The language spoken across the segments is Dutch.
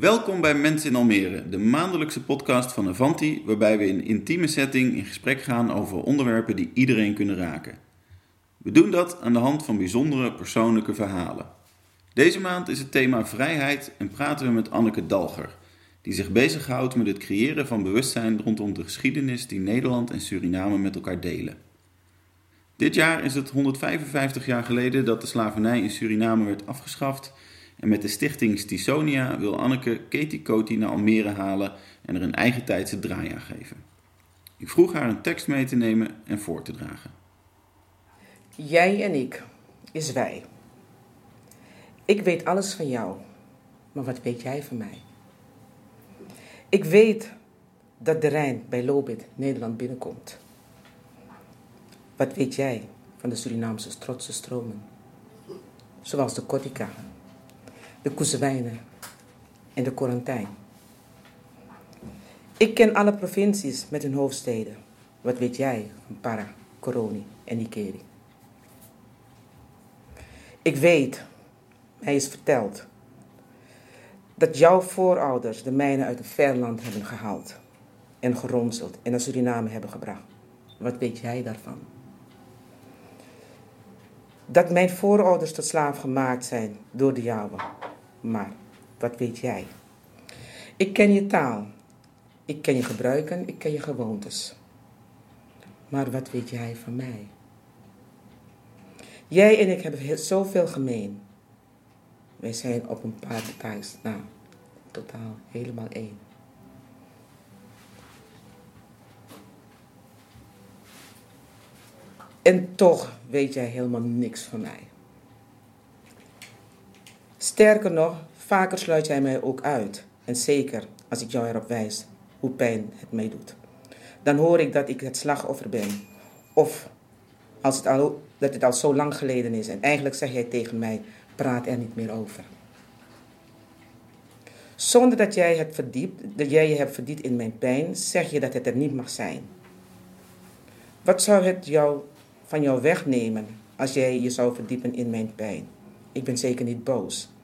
Welkom bij Mensen in Almere, de maandelijkse podcast van Avanti, waarbij we in intieme setting in gesprek gaan over onderwerpen die iedereen kunnen raken. We doen dat aan de hand van bijzondere persoonlijke verhalen. Deze maand is het thema vrijheid en praten we met Anneke Dalger, die zich bezighoudt met het creëren van bewustzijn rondom de geschiedenis die Nederland en Suriname met elkaar delen. Dit jaar is het 155 jaar geleden dat de slavernij in Suriname werd afgeschaft en met de stichting Stisonia wil Anneke Katie Coty naar Almere halen en er een eigen tijdse draai aan geven. Ik vroeg haar een tekst mee te nemen en voor te dragen. Jij en ik is wij. Ik weet alles van jou, maar wat weet jij van mij? Ik weet dat de Rijn bij Lobit Nederland binnenkomt. Wat weet jij van de Surinaamse trotse stromen? Zoals de Kotika, de Koezewijnen en de Korantijn. Ik ken alle provincies met hun hoofdsteden. Wat weet jij van Para, Coroni en Nikeri? Ik weet, mij is verteld, dat jouw voorouders de mijnen uit een ver land hebben gehaald en geronseld en naar Suriname hebben gebracht. Wat weet jij daarvan? Dat mijn voorouders tot slaaf gemaakt zijn door de jouwe. Maar wat weet jij? Ik ken je taal. Ik ken je gebruiken, ik ken je gewoontes. Maar wat weet jij van mij? Jij en ik hebben zoveel gemeen. Wij zijn op een paar details na totaal helemaal één. En toch weet jij helemaal niks van mij. Sterker nog, vaker sluit jij mij ook uit. En zeker als ik jou erop wijs hoe pijn het mij doet. Dan hoor ik dat ik het slachtoffer ben. Of als het al, dat het al zo lang geleden is. En eigenlijk zeg jij tegen mij, praat er niet meer over. Zonder dat jij, het verdiept, dat jij je hebt verdiept in mijn pijn, zeg je dat het er niet mag zijn. Wat zou het jou, van jou wegnemen als jij je zou verdiepen in mijn pijn? Ik ben zeker niet boos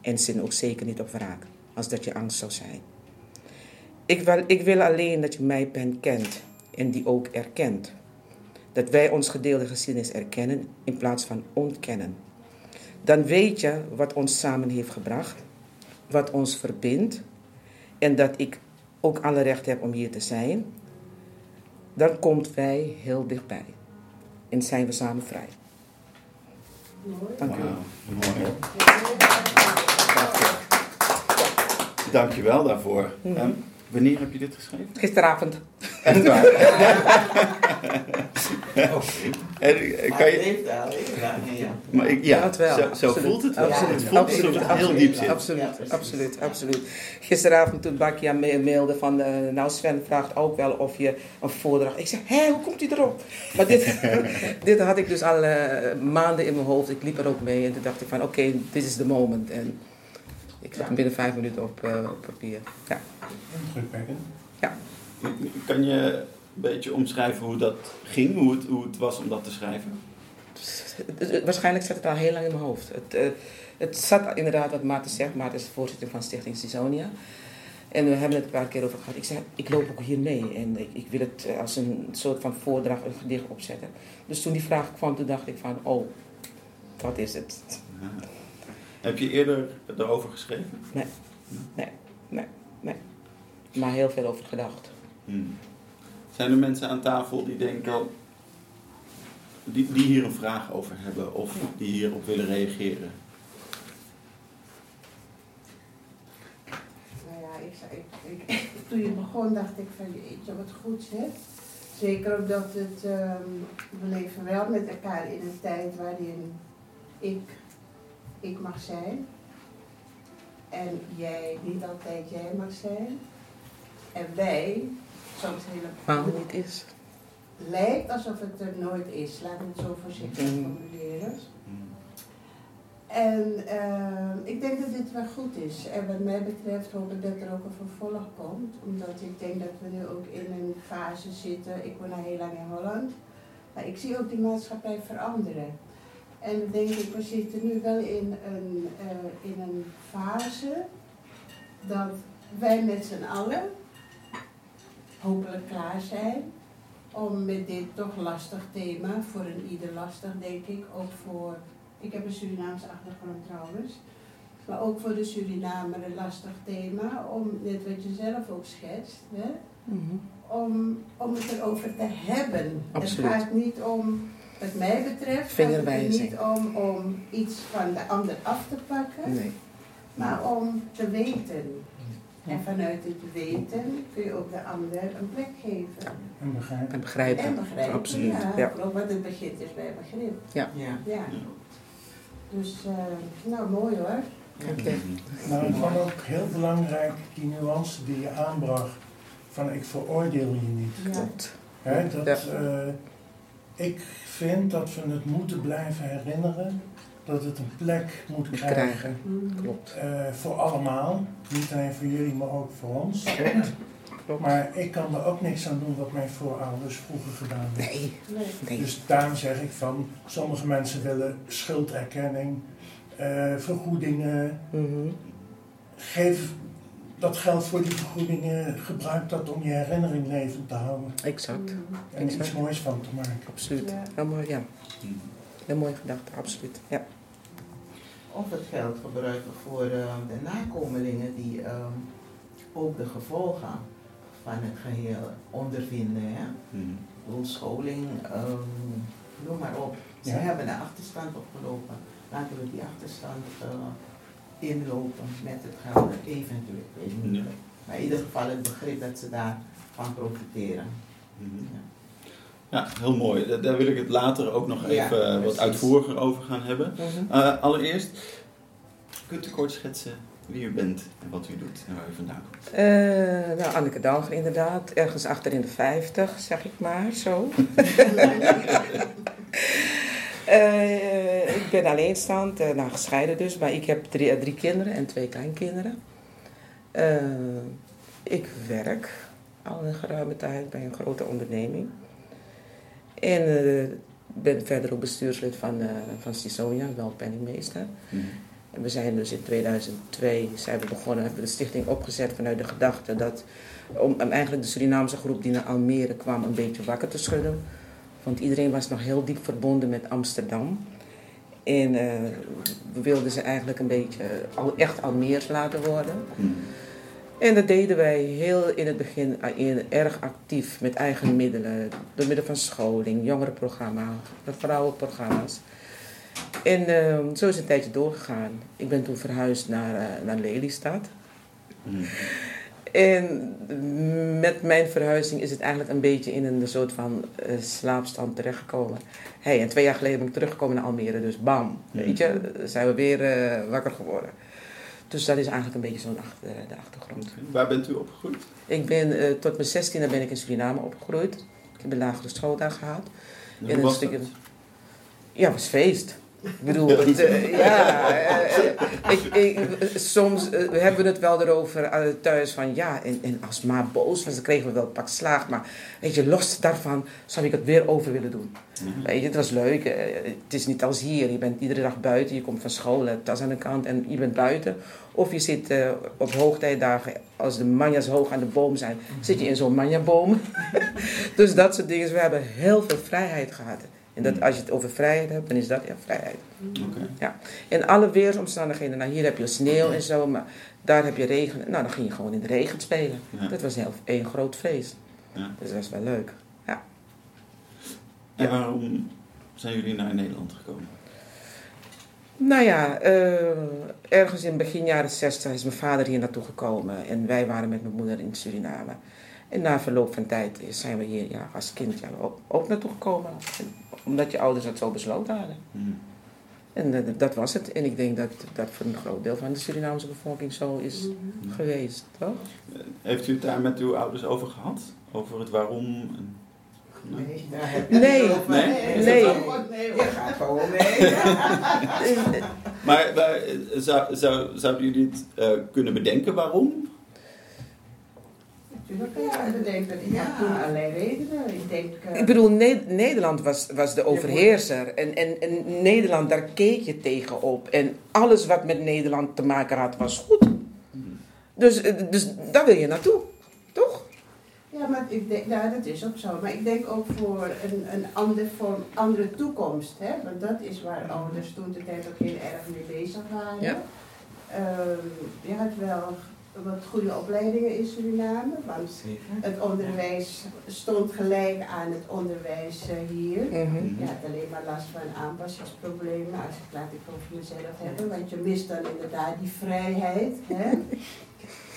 en zin ook zeker niet op wraak, als dat je angst zou zijn. Ik wil, ik wil alleen dat je mijn pijn kent en die ook erkent. Dat wij ons gedeelde geschiedenis erkennen in plaats van ontkennen. Dan weet je wat ons samen heeft gebracht, wat ons verbindt en dat ik ook alle recht heb om hier te zijn. Dan komt wij heel dichtbij en zijn we samen vrij. Mooi. Dank u wel. Mooi. Dank je wel daarvoor. Mm -hmm. wanneer heb je dit geschreven? Gisteravond. Echt waar? En, kan je... Maar ik, ja, het wel. Zo, zo voelt het wel. Absoluut. Het voelt absoluut, het heel diep zit. Absoluut, absoluut, absoluut. Gisteravond toen Bakia mailde van, uh, nou Sven vraagt ook wel of je een voordracht... Ik zeg, hé, hoe komt hij erop? Maar dit, dit had ik dus al uh, maanden in mijn hoofd. Ik liep er ook mee en toen dacht ik van, oké, okay, dit is the moment. En ik zag hem binnen vijf minuten op, uh, op papier. Ja. Drukwekkend. Ja. Kan je een beetje omschrijven hoe dat ging, hoe het, hoe het was om dat te schrijven? Waarschijnlijk zat het al heel lang in mijn hoofd. Het, uh, het zat inderdaad, wat Maarten zegt, Maarten is de voorzitter van Stichting Sisonia. En we hebben het een paar keer over gehad. Ik zei, ik loop ook hier mee en ik, ik wil het als een soort van voordracht, een gedicht opzetten. Dus toen die vraag kwam, toen dacht ik van, oh, wat is het? Ja. Heb je eerder erover geschreven? Nee, nee, nee, nee. Maar heel veel over gedacht. Hmm. Zijn er mensen aan tafel die denken, die, die hier een vraag over hebben of die hierop willen reageren? Nou ja, ik, zei, ik, ik, toen je begon dacht ik van jeetje wat goed zit. Zeker omdat het, um, we leven wel met elkaar in een tijd waarin ik, ik mag zijn. En jij niet altijd jij mag zijn. En wij soms helemaal niet is. Lijkt alsof het er nooit is, laat me het zo voorzichtig formuleren. Hmm. En uh, ik denk dat dit wel goed is. En wat mij betreft hoop ik dat er ook een vervolg komt. Omdat ik denk dat we nu ook in een fase zitten. Ik woon al heel lang in Holland. Maar ik zie ook die maatschappij veranderen. En denk ik, we zitten nu wel in een, uh, in een fase dat wij met z'n allen hopelijk klaar zijn om met dit toch lastig thema, voor een ieder lastig denk ik, ook voor, ik heb een Surinaamse achtergrond trouwens, maar ook voor de Surinamer een lastig thema, om net wat je zelf ook schetst, hè, Mhm. om, om het erover te hebben. Absoluut. Het gaat niet om, wat mij betreft, gaat het er niet om, om iets van de ander af te pakken, Nee. maar om te weten. En vanuit het weten kun je ook de ander een plek geven. En begrijp. En begrijpen. En begrijpen. Absoluut. Ja, Ja. Want het begint is bij begrip. Ja. Ja. Dus, eh, nou mooi hoor. Je. Nou, ik vond ook heel belangrijk die nuance die je aanbracht van ik veroordeel je niet. Ja. Klopt. Hè, dat, Ja. eh, ik vind dat we het moeten blijven herinneren dat het een plek moet Moet krijgen. krijgen. Mhm. Klopt. Eh, voor allemaal, niet alleen voor jullie, maar ook voor ons. Klopt. Maar ik kan er ook niks aan doen wat mijn voorouders vroeger gedaan hebben. Nee. Dus daarom zeg ik van, sommige mensen willen schulderkenning, eh, vergoedingen. Mhm. Geef dat geld voor die vergoedingen, gebruik dat om je herinnering levend te houden. Exact. Mhm. En iets moois van te maken. Absoluut. Ja. Heel mooi, ja. Heel mooie gedachte, absoluut. Ja. Of het geld gebruiken voor eh, de nakomelingen die ehm, ook de gevolgen van het geheel ondervinden. Hè? Bedoel, scholing, ehm, noem maar op. Ze Ja. hebben een achterstand opgelopen. Laten we die achterstand eh, inlopen met het geld eventueel. Ik weet niet. Ja. Maar in ieder geval het begrip dat ze daarvan profiteren. Mhm. Ja. Ja, heel mooi. Da- Daar wil ik het later ook nog even eh, wat uitvoeriger over gaan hebben. Mhm. Eh, allereerst, kunt u kort schetsen wie u bent en wat u doet en waar u vandaan komt? Eh, nou, Anneke Dalger inderdaad. Ergens achter in de 50, zeg ik maar, zo. Ik ben alleenstaand, eh, nou gescheiden dus, maar ik heb drie, eh, drie kinderen en twee kleinkinderen. Eh, ik werk al een geruime tijd bij een grote onderneming. En eh, ben verder ook bestuurslid van, eh van Cisonia, wel penningmeester. Mhm. En we zijn dus in 2002 zijn we begonnen, hebben we de stichting opgezet vanuit de gedachte dat om, om eigenlijk de Surinaamse groep die naar Almere kwam een beetje wakker te schudden. Want iedereen was nog heel diep verbonden met Amsterdam. En eh, we wilden ze eigenlijk een beetje al, echt Almeers laten worden. Mhm. En dat deden wij heel in het begin in, erg actief met eigen middelen. Door middel van scholing, jongerenprogramma, vrouwenprogramma's. En eh, zo is het een tijdje doorgegaan. Ik ben toen verhuisd naar, eh, naar Lelystad. Mhm. En met mijn verhuizing is het eigenlijk een beetje in een soort van eh, slaapstand terechtgekomen. Hey, en twee jaar geleden ben ik teruggekomen naar Almere, dus bam, weet je, zijn we weer eh, wakker geworden. Dus dat is eigenlijk een beetje zo'n achter, de achtergrond. Waar bent u opgegroeid? Ik ben eh, tot mijn zestiende ben ik in Suriname opgegroeid. Ik heb een lagere school daar gehad. En hoe een was stukje-? Ja, het was feest. Ik bedoel, het, eh, ja, eh, eh, ik, ik, soms eh, we hebben het wel erover thuis van ja, en, en als ma boos was, dan kregen we wel een pak slaag. Maar weet je, los daarvan zou ik het weer over willen doen. Mhm. Weet je, het was leuk. Het is niet als hier. Je bent iedere dag buiten. Je komt van school, tas aan de kant en je bent buiten. Of je zit op hoogtijdagen, als de manjas hoog aan de boom zijn, zit je in zo'n manjaboom. dus dat soort dingen. We hebben heel veel vrijheid gehad. En dat, als je het over vrijheid hebt, dan is dat ja, vrijheid. Oké. In alle weersomstandigheden. Nou, hier heb je sneeuw en zo, maar daar heb je regen. Nou, dan ging je gewoon in de regen spelen. Ja. Dat was heel, één groot feest. Ja. Dus dat was wel leuk. En waarom zijn jullie naar Nederland gekomen? Nou ja, eh, ergens in begin jaren 60 is mijn vader hier naartoe gekomen. En wij waren met mijn moeder in Suriname. En na verloop van tijd zijn we hier ja, als kind ja, ook, ook naartoe gekomen. Omdat je ouders dat zo besloten hadden. Mhm. En eh, dat was het. En ik denk dat dat voor een groot deel van de Surinaamse bevolking zo is Mhm. geweest, toch? Heeft u het daar met uw ouders over gehad? Over het waarom? en- Nee, daar heb je Nee. Nee? Nee. Nee, Je hoor. gaat gewoon mee. Maar, maar eh, zou, zou, zouden jullie het eh, kunnen bedenken waarom? Natuurlijk je dat bedenken. Ik Ja. had toen allerlei redenen. Ik denk... eh, Ik bedoel, Ne- Nederland was, was de overheerser. En, en, en Nederland, daar keek je tegenop. En alles wat met Nederland te maken had, was goed. Dus, eh, dus daar wil je naartoe, toch? Ja, maar ik denk, ja, dat is ook zo. Maar ik denk ook voor een, een ander vorm, andere toekomst. Hè? Want dat is waar ouders toen de tijd ook heel erg mee bezig waren. Ja. Ehm, je had wel wat goede opleidingen in Suriname. Want het onderwijs stond gelijk aan het onderwijs eh, hier. Mhm. Je had alleen maar last van aanpassingsproblemen, als ik laat ik over mezelf hebben, want je mist dan inderdaad die vrijheid. Hè?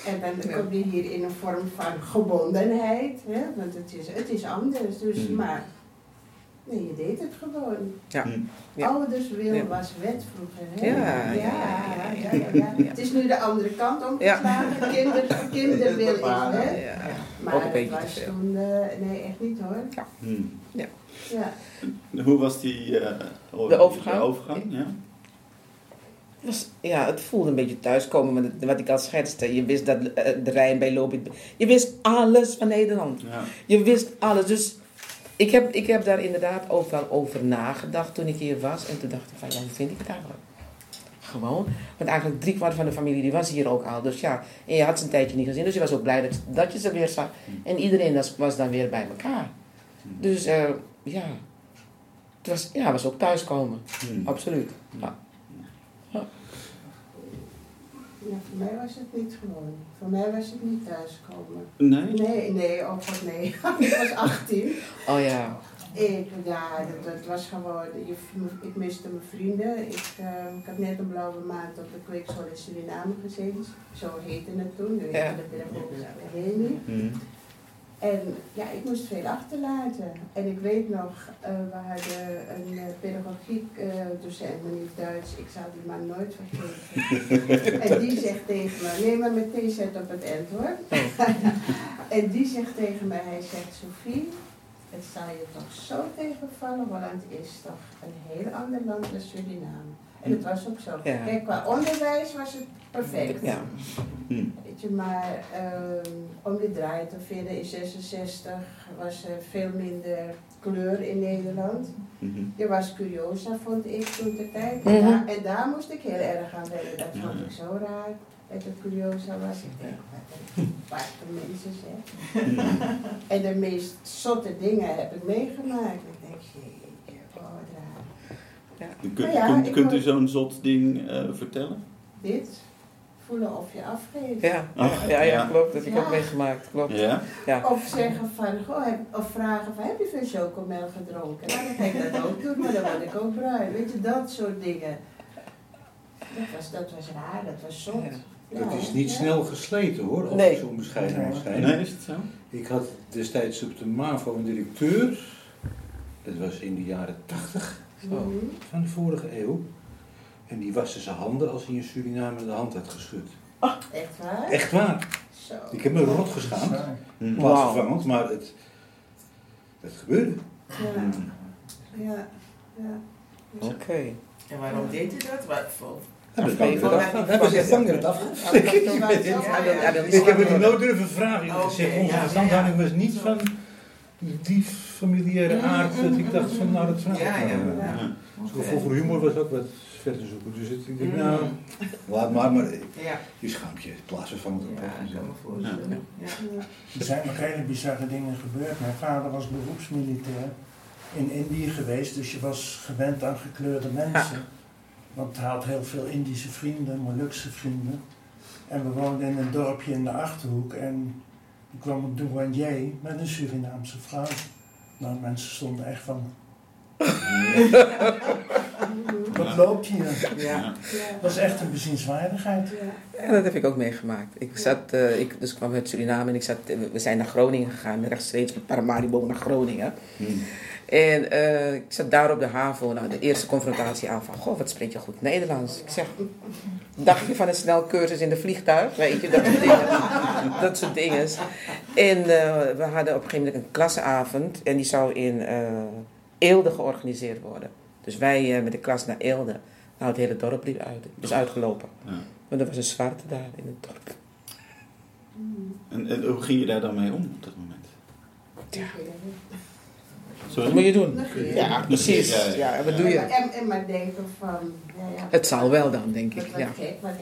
En dan kom je hier in een vorm van gebondenheid, hè? want het is, het is anders. Dus, Mm. maar nee, je deed het gewoon. Ja. Ja. Ouders wil Ja. was wet vroeger. Hè? Ja, ja, ja, ja, ja, ja, ja. Het is nu de andere kant omgeslagen. Kinder, kinderwil is, hè? Ja. Maar Ook een het beetje te was veel. toen, eh, nee, echt niet hoor. Hmm. Ja. Hoe was die eh, De overgang? de overgang? Ja. Het was, ja, het voelde een beetje thuiskomen, het- wat ik al schetste. Je wist dat eh, de Rijn bij Lobit... Je wist alles van Nederland. Ja. Je wist alles. Dus ik heb, ik heb daar inderdaad ook wel over nagedacht toen ik hier was. En toen dacht ik van, ja, hoe vind ik het eigenlijk? Gewoon. Want eigenlijk driekwart van de familie die was hier ook al. Dus ja, en je had ze een tijdje niet gezien. Dus je was ook blij dat, dat je ze weer zag. En iedereen was, was dan weer bij elkaar. Dus eh, ja, het was, ja, was ook thuiskomen. Hmm. Absoluut. Ja. Ja, voor mij was het niet gewoon. Voor mij was het niet thuiskomen. Nee? Nee, nee, oh god nee. ik was 18. Oh ja. Ik, ja, dat, dat was gewoon, je, ik miste mijn vrienden. Ik, eh, ik had net een blauwe maand op de kweekschool in Suriname gezeten. Zo heette het toen, de Ja. de pedagogische academie. Hmm. En ja, ik moest veel achterlaten. En ik weet nog, eh, we hadden een uh, pedagogiek eh, docent, meneer Duits. Ik zal die man nooit vergeten. en die zegt tegen me, neem maar meteen zet op het end hoor. en die zegt tegen mij, hij zegt, Sophie, het zal je toch zo tegenvallen. Holland is toch een heel ander land dan Suriname. En dat was ook zo. Ja. Kijk, qua onderwijs was het perfect. Ja. Hmm. Weet je, maar ehm, om je draait te vinden in 66 was er veel minder kleur in Nederland. Mhm. Je was curiosa, vond ik toen de tijd. Mhm. en, daar, en daar moest ik heel erg aan wennen. Dat vond Ja. ik zo raar. Dat het curiosa was. Ik denk, wat een mensen zeg. en de meest zotte dingen heb ik meegemaakt. Ik denk, jeetje, oh, wat raar. Kunt, Maar ja, kunt, kunt u zo'n zot ding eh, vertellen? Dit, voelen of je afgeeft. Ja, Ach, ja, ja, ja. klopt. Dat heb ik ook Ja. meegemaakt. Klopt. Ja? Ja. Of zeggen van, goh, heb, of vragen van, heb je veel chocomel gedronken? Nou, dan ga ik dat ook doen, maar dan word ik ook bruin. Weet je, dat soort dingen. Dat was, dat was raar, dat was zot. Het is niet ja. snel gesleten hoor, als Nee. ik zo bescheiden mag zijn. Nee, is het zo? Ik had destijds op de MAVO een directeur, dat was in de jaren 80 Mhm. van de vorige eeuw. En die waste zijn handen als hij in Suriname de hand had geschud. Echt waar? Echt waar. Zo. Ik heb me rot geschaamd, Hmm. plaatsvervangend, maar het, het gebeurde. Ja, Hmm. ja, ja. Oké. En waarom deed u dat? Wat voor? Heb ik Afgeven. bang dat het af- heb ik echt het af- Hij wil- hij wil niet Ik heb het nooit durven vragen. Ik zeg, onze verstandhouding was niet van die familiaire aard dat ik dacht van nou dat vraag ik Ja, ja. Zo'n voor humor was ook wat ver te zoeken. Dus het- ik denk, Mm. nou, laat maar, maar Ja, je schaamt je plaatsvervangend op. ja, voorstellen. Ja. Ja. Er zijn nog hele bizarre dingen gebeurd. Mijn vader was beroepsmilitair in Indië geweest, dus je was gewend aan gekleurde mensen. Want hij had heel veel Indische vrienden, Molukse vrienden. En we woonden in een dorpje in de Achterhoek en ik kwam op douanier met een Surinaamse vrouw. Nou, mensen stonden echt van, loopt hier? Ja. Dat is echt een bezienswaardigheid. Ja. Ja, dat heb ik ook meegemaakt. Ik zat, eh, ik, dus ik kwam uit Suriname en ik zat, we zijn naar Groningen gegaan, rechtstreeks met Paramaribo naar Groningen. Hmm. En eh, ik zat daar op de haven, nou, de eerste confrontatie aan van, goh, wat spreek je goed Nederlands? Ik zeg, dacht je van een snelcursus in de vliegtuig? Weet je, dat soort dingen. dat soort dingen. En eh, we hadden op een gegeven moment een klasseavond en die zou in eh, Eelde georganiseerd worden. Dus wij eh, met de klas naar Eelde. Nou, het hele dorp liep uit. Dus uitgelopen. Ja. Want er was een zwarte daar in het dorp. En, en hoe ging je daar dan mee om op dat moment? Ja. Sorry? Wat moet je doen? Negeren. Ja, precies. Ja, ja. Ja, en wat doe je? En, en maar denken van, ja, ja. Het zal wel dan, denk ik. wat Ja. gek. Maar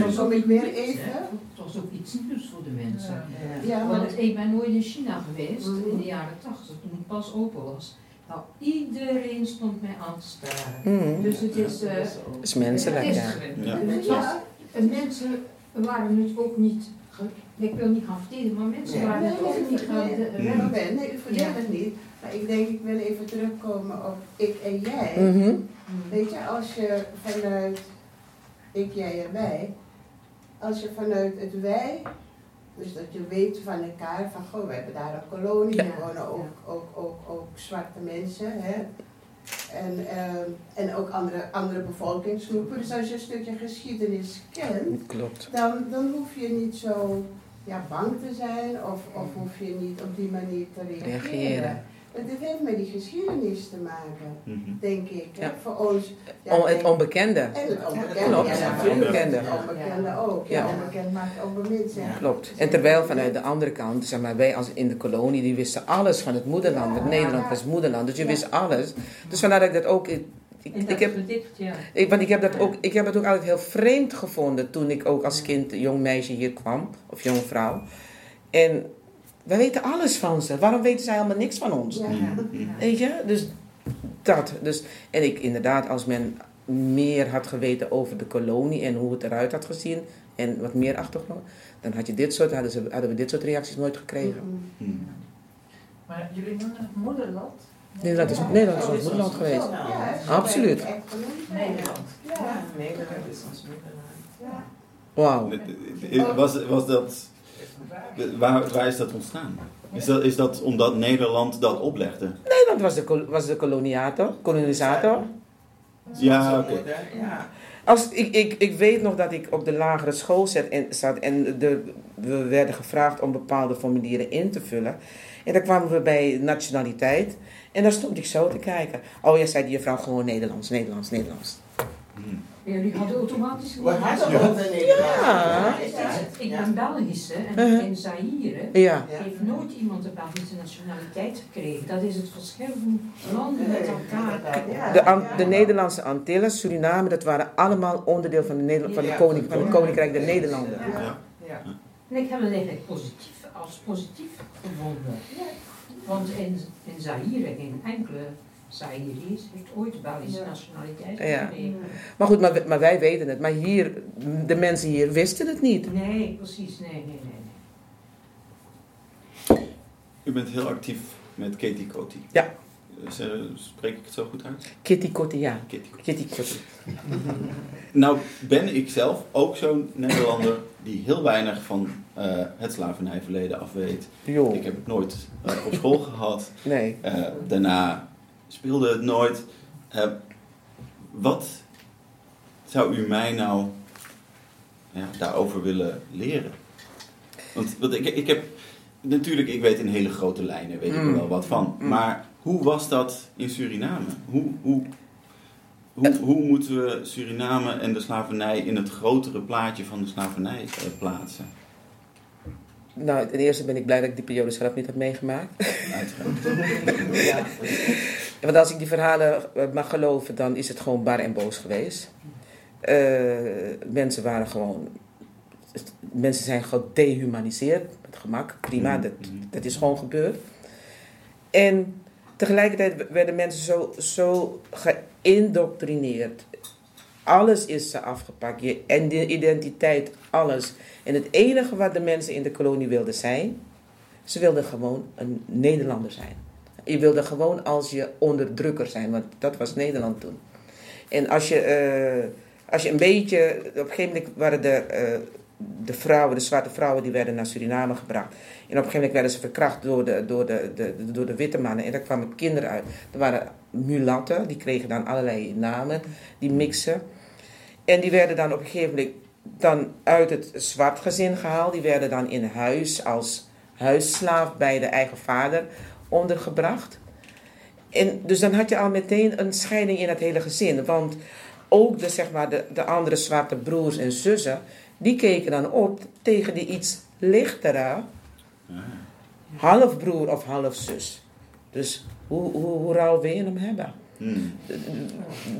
dan kom ik weer even. Het was ook iets nieuws voor de mensen. Ja, Want want ik ben nooit in China geweest Mhm. in de jaren 80, toen ik pas open was. Nou, iedereen stond mij aan te staren. Hmm. Dus het is. eh, Dat is menselijk, het is- ja. Ja. Het mensen waren nu ook niet. Ik wil niet gaan verdedigen, maar mensen Nee. waren Nee, het nee, ook niet nee, gaan. nee, eh, nee, u vergeet het niet. Maar ik denk, ik wil even terugkomen op ik en jij. Mhm. Weet je, als je vanuit ik, jij en wij, als je vanuit het wij, dus dat je weet van elkaar, van goh, we hebben daar een kolonie, Ja. er wonen ook, ook, ook, ook zwarte mensen, hè. En, ehm, en ook andere, andere bevolkingsgroepen. Dus als je een stukje geschiedenis kent, Klopt. dan, dan hoef je niet zo ja, bang te zijn of, of hoef je niet op die manier te reageren. Reageren. Het heeft met die geschiedenis te maken, Mhm. denk ik. Ja. Voor ons. ja, Om, het onbekende. en het onbekende. Klopt, ja, het onbekende. Het onbekende ook. Ja, Ja. onbekend maakt ook bemind. Ja. Klopt. En terwijl vanuit de andere kant, zeg maar, wij als in de kolonie, die wisten alles van het moederland. Want Nederland was moederland, dus je wist alles. Dus vandaar dat ik dat ook. Ik, heb, gedicht, ja. ik, want ik heb dat ook, ik heb het ook altijd heel vreemd gevonden toen ik ook als kind, jong meisje hier kwam, of jong vrouw. En wij weten alles van ze. Waarom weten zij helemaal niks van ons? Ja. Mhm. Weet je? Dus dat. Dus, en ik inderdaad, als men meer had geweten over de kolonie en hoe het eruit had gezien en wat meer achtergrond, dan had je dit soort, hadden, ze, hadden we dit soort reacties nooit gekregen. Mhm. Mhm. Maar jullie noemen het moederland? Nederland is, Ja. Nederland is ons moederland geweest. Absoluut. Nederland. Ja. Nederland is ons moederland. Ja. Wauw. Was, was dat, waar, waar is dat ontstaan? Is dat, is dat omdat Nederland dat oplegde? Nederland was de, was de koloniator, kolonisator. Ja, oké. Ja. Als, ik, ik, ik weet nog dat ik op de lagere school zat en, zat en de, we werden gevraagd om bepaalde formulieren in te vullen. En dan kwamen we bij nationaliteit en daar stond ik zo te kijken. Oh ja, zei die juffrouw gewoon Nederlands, Nederlands, Nederlands. Mhm. Jullie hadden automatisch We hadden Ja. ook. Ja. Ik Ja. ben Belgische en Uh-huh. in Zaire Ja, Ja. heeft nooit iemand de Belgische nationaliteit gekregen. Dat is het verschil van landen met elkaar. Ja. de, An- de Nederlandse Antillen, Suriname, dat waren allemaal onderdeel van de, Neder- van de Ja. koning, van het Koninkrijk der Nederlanden. Ja. Ja. En ik heb het eigenlijk positief, als positief gevonden. Want in, in Zaire, geen enkele Zaïriërs heeft ooit Ja. nationaliteit Ja. gekregen. Maar goed, maar, maar wij weten het. Maar hier, de mensen hier wisten het niet. Nee, precies, nee, nee, nee. U bent heel actief met Katie Coty. Ja. Dus, eh, spreek ik het zo goed uit? Kitty Kotti, ja. Kitty Kotti. Nou ben ik zelf ook zo'n Nederlander die heel weinig van eh, het slavernijverleden af weet. Ik heb het nooit eh, op school gehad. nee. Eh, daarna speelde het nooit. Eh, wat zou u mij nou ja, daarover willen leren? Want, want ik, ik heb natuurlijk, ik weet in hele grote lijnen, weet ik er Mm. wel wat van. Mm. Maar hoe was dat in Suriname? Hoe, hoe, hoe, hoe moeten we Suriname en de slavernij in het grotere plaatje van de slavernij eh, plaatsen? Nou, ten eerste ben ik blij dat ik die periode zelf niet heb meegemaakt. Uiteraard. Ja. Want als ik die verhalen eh, mag geloven, dan is het gewoon bar en boos geweest. Eh, mensen waren gewoon... Mensen zijn gedehumaniseerd, met gemak. Prima, dat, Mhm. dat is gewoon gebeurd. En tegelijkertijd werden mensen zo, zo geïndoctrineerd. Alles is ze afgepakt. Je, en de identiteit, alles. En het enige wat de mensen in de kolonie wilden zijn, ze wilden gewoon een Nederlander zijn. Je wilde gewoon als je onderdrukker zijn, want dat was Nederland toen. En als je, eh, als je een beetje, op een gegeven moment waren de, eh, de vrouwen, de zwarte vrouwen, die werden naar Suriname gebracht. En op een gegeven moment werden ze verkracht door de, door de, de, door de witte mannen. En daar kwamen kinderen uit. Er waren mulatten, die kregen dan allerlei namen, die mixen. En die werden dan op een gegeven moment dan uit het zwart gezin gehaald. Die werden dan in huis als huisslaaf bij de eigen vader ondergebracht. En dus dan had je al meteen een scheiding in het hele gezin. Want ook de, zeg maar, de, de andere zwarte broers en zussen, die keken dan op tegen die iets lichtere halfbroer of halfzus. Dus hoe, hoe, hoe rauw wil je hem hebben? Hmm.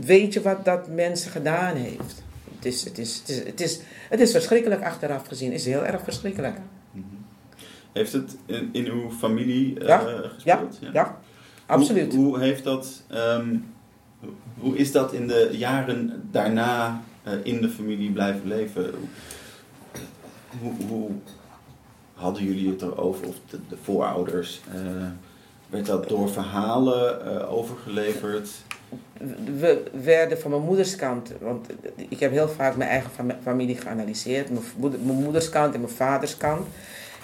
Weet je wat dat mensen gedaan heeft? het is, het is, het is, het is, het is verschrikkelijk achteraf gezien. Het is heel erg verschrikkelijk. Heeft het in, in uw familie eh, Ja, gespeeld? Ja, absoluut. Hoe, hoe heeft dat, ehm, hoe- is dat in de jaren daarna eh, in de familie blijven leven? Hoe, hoe hadden jullie het erover, of de, de voorouders? eh, werd dat door verhalen overgeleverd? we werden van mijn moeders kant, want ik heb heel vaak mijn eigen fam- familie geanalyseerd, mijn, moeder, mijn moeders kant en mijn vaders kant.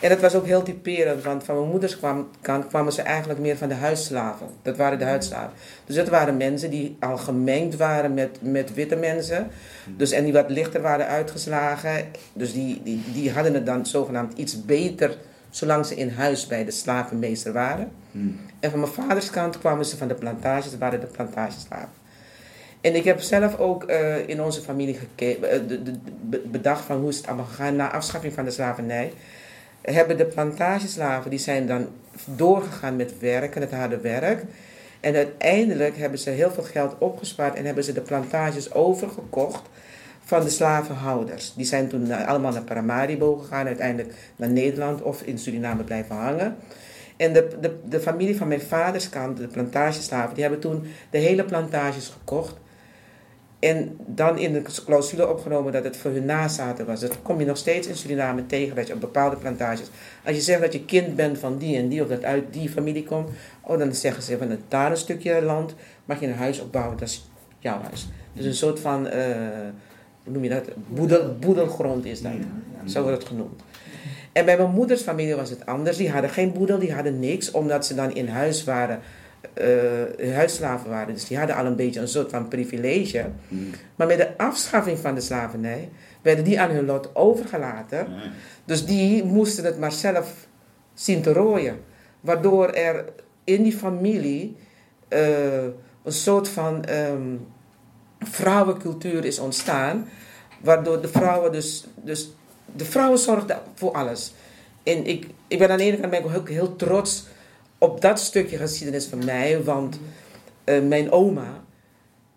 En dat was ook heel typerend, want van mijn moeders kwam, kant kwamen ze eigenlijk meer van de huisslaven. Dat waren de huisslaven. Dus dat waren mensen die al gemengd waren met, met witte mensen. Dus, en die wat lichter waren uitgeslagen. Dus die, die, die hadden het dan zogenaamd iets beter, zolang ze in huis bij de slavenmeester waren. Hmm. En van mijn vaders kant kwamen ze van de plantages, dat waren de plantageslaven. En ik heb zelf ook eh, in onze familie gekeken, eh, de- bedacht van hoe is het allemaal gegaan na afschaffing van de slavernij. Hebben de plantageslaven, die zijn dan doorgegaan met werken, het harde werk. En uiteindelijk hebben ze heel veel geld opgespaard en hebben ze de plantages overgekocht van de slavenhouders. Die zijn toen allemaal naar Paramaribo gegaan, uiteindelijk naar Nederland of in Suriname blijven hangen. En de, de, de familie van mijn vaders kant, de plantageslaven, die hebben toen de hele plantages gekocht. En dan in de clausule opgenomen dat het voor hun nazaten was. Dat kom je nog steeds in Suriname tegen, dat je op bepaalde plantages. Als je zegt dat je kind bent van die en die, of dat uit die familie komt, oh, dan zeggen ze van daar een stukje land mag je een huis opbouwen, dat is jouw huis. Dus een soort van, eh, hoe noem je dat? Boedel, boedelgrond is dat. Zo wordt het genoemd. En bij mijn moeders familie was het anders. Die hadden geen boedel, die hadden niks, omdat ze dan in huis waren, eh huisslaven waren. Dus die hadden al een beetje een soort van privilege. Hmm. Maar met de afschaffing van de slavernij werden die aan hun lot overgelaten. Dus die moesten het maar zelf zien te rooien. Waardoor er in die familie eh, een soort van ehm, vrouwencultuur is ontstaan. Waardoor de vrouwen dus, dus de vrouwen zorgden voor alles. En ik, ik ben aan de ene kant ben ik ook heel trots op dat stukje geschiedenis van mij. Want eh, mijn oma,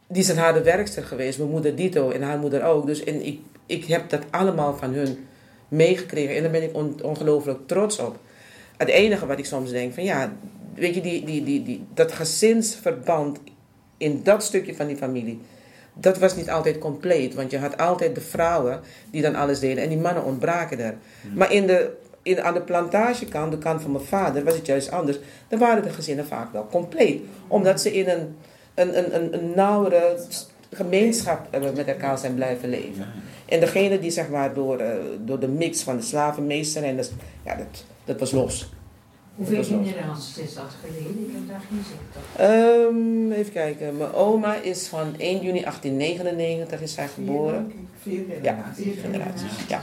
die is een harde werkster geweest. Mijn moeder Dito en haar moeder ook. Dus en ik, ik heb dat allemaal van hun meegekregen. En daar ben ik on- ongelooflijk trots op. Het enige wat ik soms denk van ja, weet je, die, die, die, die, dat gezinsverband in dat stukje van die familie. Dat was niet altijd compleet, want je had altijd de vrouwen die dan alles deden en die mannen ontbraken er. Maar in de, in, aan de plantagekant, de kant van mijn vader, was het juist anders. Dan waren de gezinnen vaak wel compleet, omdat ze in een, een, een, een, een nauwere gemeenschap eh, met elkaar zijn blijven leven. Ja. En degene die zeg maar door, eh, door de mix van de slavenmeester en dat, ja, dat, dat was los. Hoeveel generaties is dat geleden? Ik heb daar geen zicht op. Ehm, even kijken, mijn oma is van 1 juni 1899 is zij geboren. Vier Ja, generaties. vier generaties. Ja.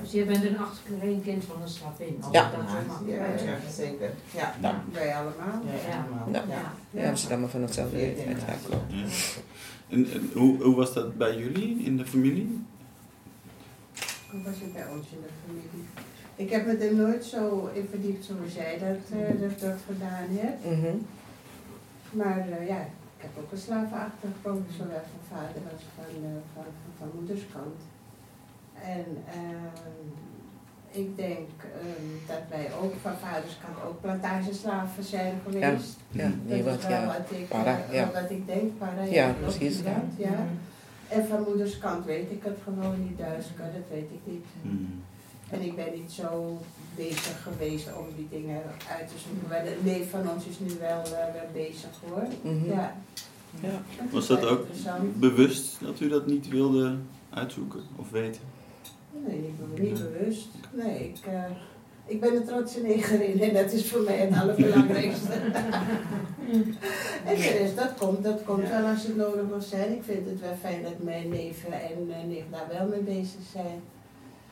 Dus je bent een achterkleinkind van een slavin. als Ja. dat zo mag Ja, ja, zeker. Ja, Ja. Wij allemaal. ja, allemaal. Ja. Ja. Ja, ze zijn maar van hetzelfde leeftijd. Ja, generaties. klopt. Ja. En, en hoe, hoe was dat bij jullie in de familie? Hoe was het bij ons in de familie? Ik heb me er nooit zo in verdiept zoals jij dat, eh, dat, dat gedaan hebt. Mhm. Maar eh, ja, ik heb ook een slavenachtergrond, zowel van vader als van, eh, van, van, van moederskant. En ehm, ik denk ehm, dat wij ook van vaderskant ook plantageslaven zijn geweest. Ja, nee, dat wat, is wel ja. wat ik, Para, eh, ja. wat ik denk, para, Ja, klopt precies, inderdaad, ja. Mhm. En van moederskant weet ik het gewoon niet, Duitsker, dat weet ik niet. Hmm. En ik ben niet zo bezig geweest om die dingen uit te zoeken. Maar de neef van ons is nu wel, eh, wel bezig hoor. Mhm. Ja. Ja. Was dat ook bewust dat u dat niet wilde uitzoeken of weten? Nee, niet, be- niet bewust. Nee, ik, eh, ik ben een trotse negerin en dat is voor mij het allerbelangrijkste. en de rest, dat komt, dat komt wel als het nodig wil zijn. Ik vind het wel fijn dat mijn neven en eh, nicht daar wel mee bezig zijn.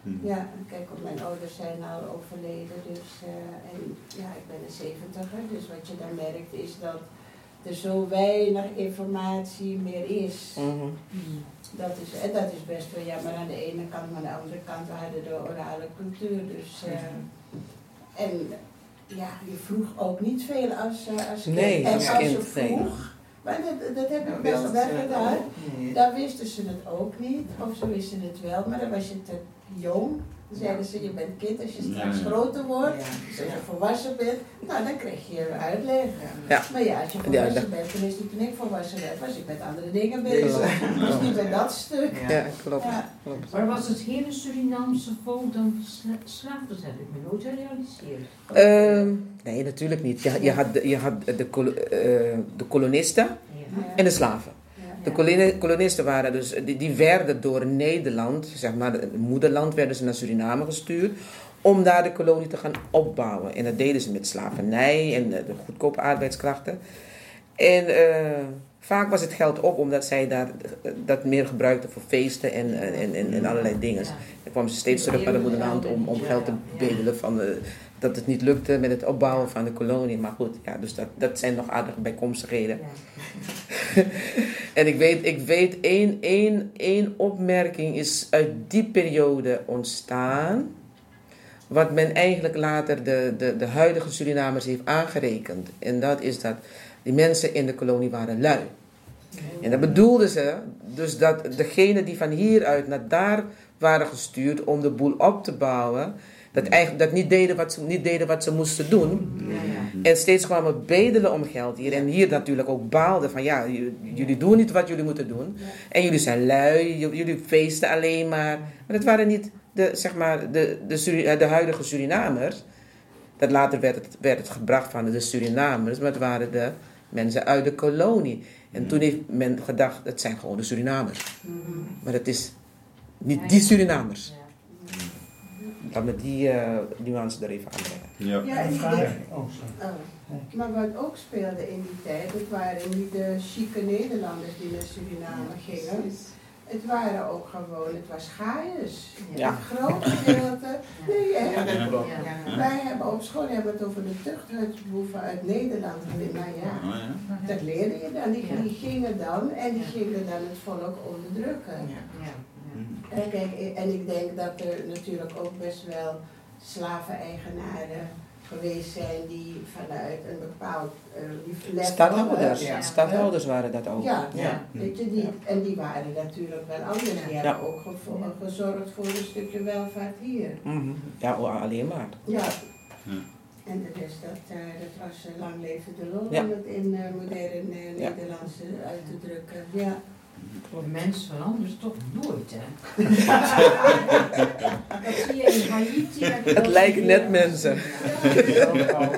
Hmm. Ja, kijk, mijn ouders zijn al overleden, dus eh, en ja, ik ben een zeventiger, dus wat je dan merkt is dat er zo weinig informatie meer is. Mhm. Dat is, en dat is best wel jammer aan de ene kant, maar aan de andere kant we hadden de orale cultuur, dus eh, en ja, je vroeg ook niet veel als, eh, als kind. Nee, en als als kind, je vroeg, Maar dat, dat heb ik best wel ze het gedaan. ook niet? Dan wisten ze het ook niet, of ze wisten het wel, maar dan was je te jong. Dan zeiden ze, je bent kind, als je straks groter wordt, dus als je volwassen bent, nou dan krijg je uitleg. Ja. Maar ja, als je volwassen bent, tenminste toen ik volwassen werd, was ik met andere dingen bezig. Dus niet met dat stuk. Ja, klopt. Maar was het hele Surinaamse volk dan sla- slaaf? Dat heb ik me nooit gerealiseerd. Ehm, nee, natuurlijk niet. Je, je had, de, je had de, eh, de kolonisten Ja. en de slaven. De koloni- kolonisten waren dus, die, die werden door Nederland, zeg maar, het moederland, werden ze naar Suriname gestuurd om daar de kolonie te gaan opbouwen. En dat deden ze met slavernij en de goedkope arbeidskrachten. En eh, vaak was het geld op omdat zij daar, eh, dat meer gebruikten voor feesten en, en, en, allerlei dingen. Dan kwamen ze steeds terug naar de moederland om, om geld te bedelen van eh, dat het niet lukte met het opbouwen van de kolonie. Maar goed, ja, dus dat, dat zijn nog aardige bijkomstigheden. Ja. En ik weet, ik weet één, één, één opmerking is uit die periode ontstaan. Wat men eigenlijk later de, de, de huidige Surinamers heeft aangerekend. En dat is dat die mensen in de kolonie waren lui. En dat bedoelden ze dus dat degenen die van hieruit naar daar waren gestuurd om de boel op te bouwen, dat, eigenlijk, dat niet, deden wat ze, niet deden wat ze moesten doen. Ja, ja. En steeds kwamen bedelen om geld hier. En hier natuurlijk ook baalden van ja, jullie doen niet wat jullie moeten doen. En jullie zijn lui, jullie feesten alleen maar. Maar dat waren niet de, zeg maar, de, de, Suri- eh, de huidige Surinamers. Dat later werd het, werd het gebracht van de Surinamers, maar het waren de mensen uit de kolonie. En toen heeft men gedacht, het zijn gewoon de Surinamers. Maar het is niet die Surinamers. Ja. Laat me die eh nuance er even aanbrengen. Ja. Ja, en denk, Oh, oh. Maar wat ook speelde in die tijd, het waren niet de chique Nederlanders die naar Suriname gingen. Het waren ook gewoon, het was Gaius. Ja. Een groot gedeelte. Nee, Ja, dat. Wij hebben op school hebben het over de tuchthuisboeven uit Nederland. Nou ja, Oh, ja. dat leerde je dan. Die, Ja. die gingen dan en die gingen dan het volk onderdrukken. En, kijk, en ik denk dat er natuurlijk ook best wel slaveneigenaren geweest zijn die vanuit een bepaald uh. Stadhouders. Ja. Stadhouders waren dat ook. Ja, Ja. Weet je, die, en die waren natuurlijk wel anders. Die Ja. hebben ook gevo- gezorgd voor een stukje welvaart hier. Mhm. Ja, alleen maar. Ja. Ja. En de rest, dat, eh, dat was eh, lang leven de lol, Ja. om het in eh, moderne Ja. Nederlands eh, uit te drukken. Ja. De mens verandert toch nooit, hè? dat zie je in Haiti. Het dat lijken net mensen. Ja, oh,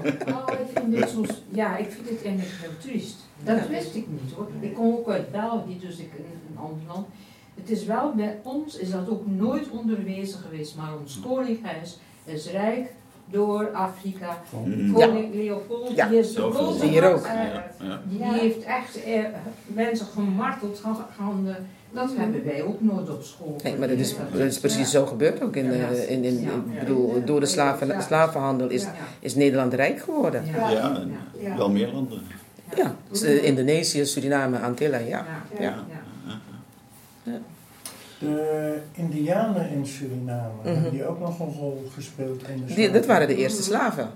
ik vind dit zo, ja, ik vind dit eigenlijk heel triest. Dat wist ik niet hoor. Ik kom ook uit België, dus ik in een ander land. Het is wel, bij ons is dat ook nooit onderwezen geweest, maar ons koninkhuis is rijk door Afrika. Mhm. Koning Leopold, Ja. die is de Hier ook. eh, Ja, ja. die Ja. heeft echt eh, mensen gemarteld. Gaan, eh, dat hebben wij ook nooit op school. Nee, maar dat is, geleerd. dat is precies zo gebeurd ook. In, eh, in, in, ik bedoel, door de slaven, slavenhandel is, Ja. is Nederland rijk geworden. Ja. Ja, en Ja. wel meer landen. Ja, dus, eh, Indonesië, Suriname, Antillen, ja. Ja. Ja. De Indianen in Suriname, Mhm. hebben die ook nog een rol gespeeld in de Die, dat waren de eerste slaven.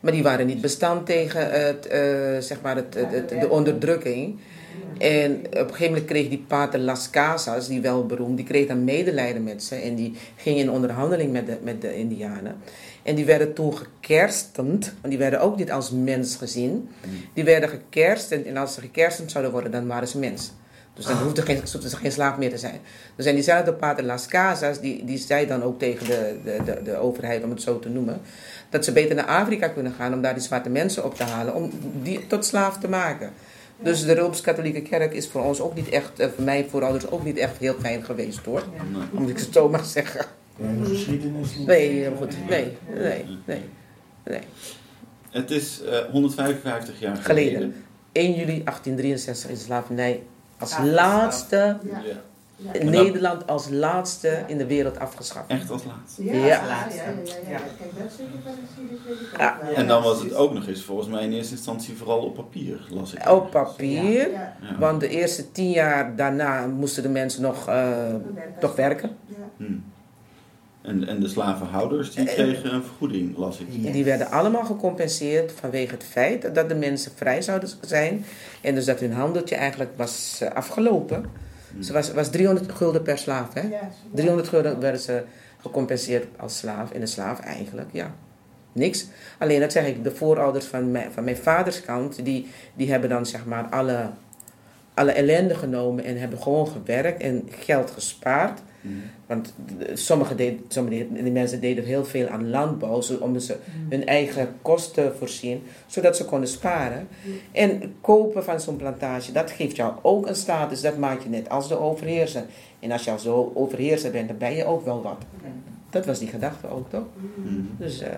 Maar die waren niet bestand tegen het, eh, zeg maar het, het, het- de onderdrukking. En op een gegeven moment kreeg die pater Las Casas, die wel beroemd, die kreeg dan medelijden met ze. En die ging in onderhandeling met de, met de Indianen. En die werden toen gekerstend, want die werden ook niet als mens gezien. Die werden gekerstend en als ze gekerstend zouden worden, dan waren ze mens. Dus dan hoefde geen, hoefde ze geen slaaf meer te zijn. Dus en diezelfde pater Las Casas, die, die zei dan ook tegen de, de, de, de overheid, om het zo te noemen, dat ze beter naar Afrika kunnen gaan om daar die zwarte mensen op te halen, om die tot slaaf te maken. Dus de Rooms-Katholieke Kerk is voor ons ook niet echt, eh, voor mij voorouders ook niet echt heel fijn geweest hoor. Nee. Om ik het zo mag zeggen. De hele geschiedenis niet. Nee, goed. Nee, nee, nee. nee. Het is eh, 155 jaar geleden. Geleden. 1 juli 1863 is slavernij als laatste, Ja. Nederland als laatste in de wereld afgeschaft. Echt als laatste. Ja, Ja. En dan was het ook nog eens volgens mij in eerste instantie vooral op papier, las ik. Op papier, Ja, Ja. want de eerste tien jaar daarna moesten de mensen nog eh, toch werken. ja. Hm. En, en de slavenhouders die kregen een vergoeding, las ik. En Die werden allemaal gecompenseerd vanwege het feit dat de mensen vrij zouden zijn. En dus dat hun handeltje eigenlijk was eh, afgelopen. Ze was, was 300 gulden per slaaf. Hè? Ja, 300 gulden werden ze gecompenseerd als slaaf. En een slaaf eigenlijk, ja. Niks. Alleen dat zeg ik, de voorouders van mijn, van mijn vaders kant, die, die hebben dan zeg maar alle, alle ellende genomen en hebben gewoon gewerkt en geld gespaard. Want de- sommige, deed, sommige die mensen deden heel veel aan landbouw, zo- om ze hun eigen kosten voorzien, zodat ze konden sparen. En kopen van zo'n plantage, dat geeft jou ook een status, dat maakt je net als de overheerser. En als je al zo overheerser bent, dan ben je ook wel wat. Dat was die gedachte ook, toch? Mhm. Dus eh,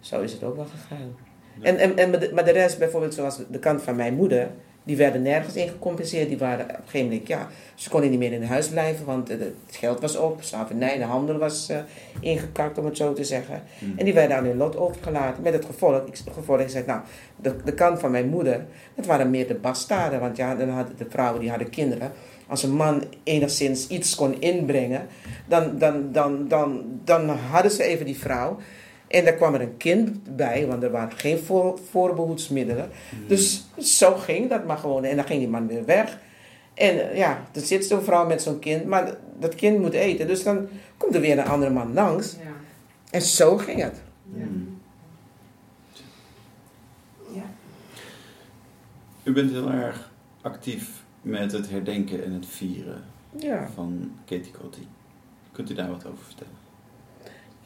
zo is het ook wel gegaan. En, en, en, maar de- maar de rest, bijvoorbeeld zoals de kant van mijn moeder, die werden nergens in gecompenseerd. Die waren op een gegeven moment, ja, ze konden niet meer in huis blijven, want eh, het geld was op, slavernij, de handel was eh, ingekakt, om het zo te zeggen. Mhm. En die werden aan hun lot overgelaten. Met het gevolg, ik, gevolg, ik zeg, nou, de, de kant van mijn moeder, dat waren meer de bastaarden. Want ja, dan hadden de vrouwen, die hadden kinderen. Als een man enigszins iets kon inbrengen, dan, dan, dan, dan, dan hadden ze even die vrouw. En daar kwam er een kind bij, want er waren geen voor, voorbehoedsmiddelen. Dus zo ging dat maar gewoon. En dan ging die man weer weg. En eh, ja, dan zit zo'n vrouw met zo'n kind, maar dat kind moet eten. Dus dan komt er weer een andere man langs. Ja. En zo ging het. Ja. U bent heel erg actief met het herdenken en het vieren Ja. van Katie. Kunt u daar wat over vertellen?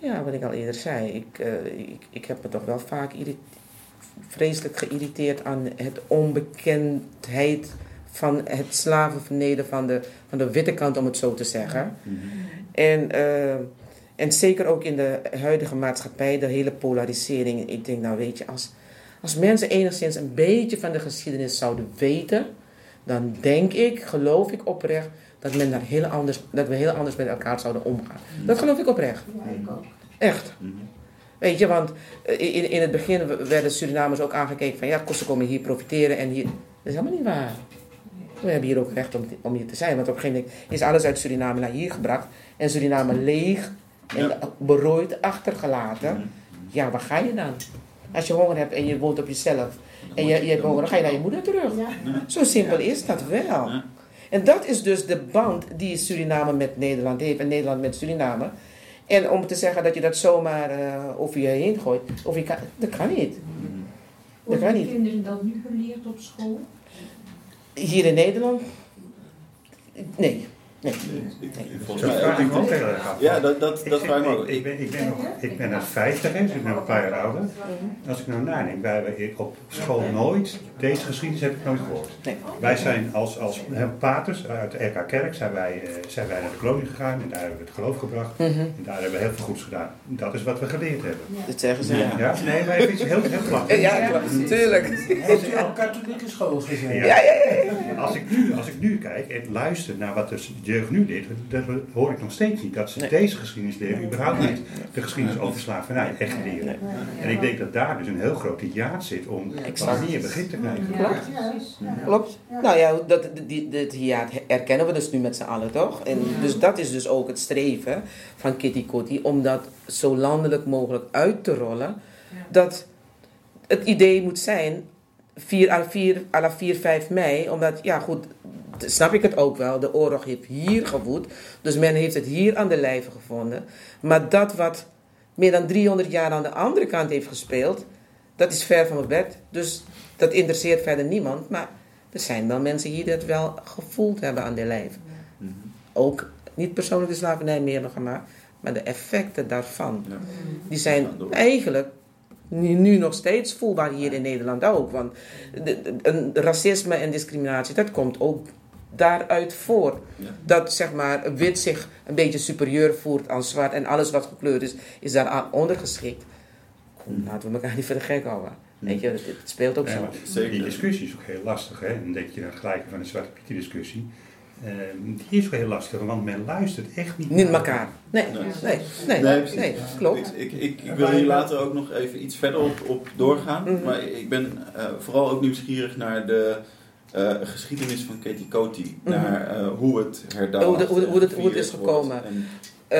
Ja, wat ik al eerder zei, ik, eh, ik, ik heb me toch wel vaak vreselijk geïrriteerd aan het onbekendheid van het slavenverneden van de, van de witte kant, om het zo te zeggen. Mhm. En, eh, en zeker ook in de huidige maatschappij, de hele polarisering. Ik denk, nou weet je, als, als mensen enigszins een beetje van de geschiedenis zouden weten, dan denk ik, geloof ik oprecht, dat, men daar heel anders, dat we heel anders met elkaar zouden omgaan. Dat geloof ik oprecht. Ja, ik ook. Echt. Mhm. Weet je, want eh, in, in het begin werden Surinamers ook aangekeken van ja, ze komen hier profiteren en hier. Dat is helemaal niet waar. We hebben hier ook recht om, om hier te zijn. Want op een gegeven moment is alles uit Suriname naar hier gebracht. En Suriname leeg en Ja. berooid achtergelaten. Mhm. Ja, waar ga je dan? Als je honger hebt en je woont op jezelf. En je, je hebt honger, dan ga je naar je moeder terug. Ja. Zo simpel is dat wel. En dat is dus de band die Suriname met Nederland heeft en Nederland met Suriname. En om te zeggen dat je dat zomaar eh, over je heen gooit, of je kan, dat kan niet. Worden kan niet. kinderen dat nu geleerd op school? Hier in Nederland? Nee. Nee. Volgens mij ook niet. Ja, dat, dat, Ik dat vraag ik me ook. ik, ben, ik, ben nog, ik ben er 50, hè, dus ik ben een paar jaar ouder. Als ik nou nadenk, wij hebben op school nooit, deze geschiedenis heb ik nooit gehoord. Nee. Wij zijn als, als paters uit de RK Kerk zijn wij, eh, zijn wij naar de kolonie gegaan en daar hebben we het geloof gebracht. Mhm. En daar hebben we heel veel goeds gedaan. Dat is wat we geleerd hebben. Dat zeggen ze. Ja, Ja? Nee, maar vind het heel, heel knap. ja, klopt. tuurlijk. Heeft u op katholieke school gezeten? Ja. Ja, ja, ja. Als ik, nu, als ik nu kijk en luister naar wat de jeugd nu leert, dan hoor ik nog steeds niet dat ze Nee. deze geschiedenis leren, überhaupt niet de geschiedenis over slavernij echt leren. En ik denk dat daar dus een heel groot hiaat zit om wat meer begrip te krijgen. Klopt. Ja, ja. Klopt. Nou ja, dat, die, dit hiaat erkennen we dus nu met z'n allen, toch? En dus dat is dus ook het streven van Kitty Kotti, om dat zo landelijk mogelijk uit te rollen. Dat het idee moet zijn, 4 à 4, à la 4, 5 mei, omdat, ja goed, snap ik het ook wel, de oorlog heeft hier gewoed, dus men heeft het hier aan de lijve gevonden. Maar dat wat meer dan 300 jaar aan de andere kant heeft gespeeld, dat is ver van mijn bed. Dus dat interesseert verder niemand, maar er zijn wel mensen hier die het wel gevoeld hebben aan de. Mhm. Ook niet persoonlijk de slavernij meer nog gemaakt, maar de effecten daarvan. Ja. Die zijn eigenlijk nu, nog steeds voelbaar hier in Nederland ook. Want de, de- een racisme en discriminatie, dat komt ook daaruit voor. Ja. Dat zeg maar wit zich een beetje superieur voert aan zwart en alles wat gekleurd is, is daaraan ondergeschikt. Kom, laten we elkaar niet voor de gek houden. Weet je, het, het speelt ook Ja, zo. Zeker. Die discussie is ook heel lastig. Hè? Dan denk je dan gelijk van de Zwarte Piet discussie. Ehm, die is ook heel lastig, want men luistert echt niet Niet naar elkaar. Nee, Nee. nee, nee, Nee, klopt. Ik, ik, ik, ik wil hier later ook nog even iets verder op, op doorgaan. Mhm. Maar ik ben eh, vooral ook nieuwsgierig naar de eh, geschiedenis van Katie Coty. Mhm. Naar eh, hoe het herdaald Hoe de- hoe het- hoe het is gekomen. En eh,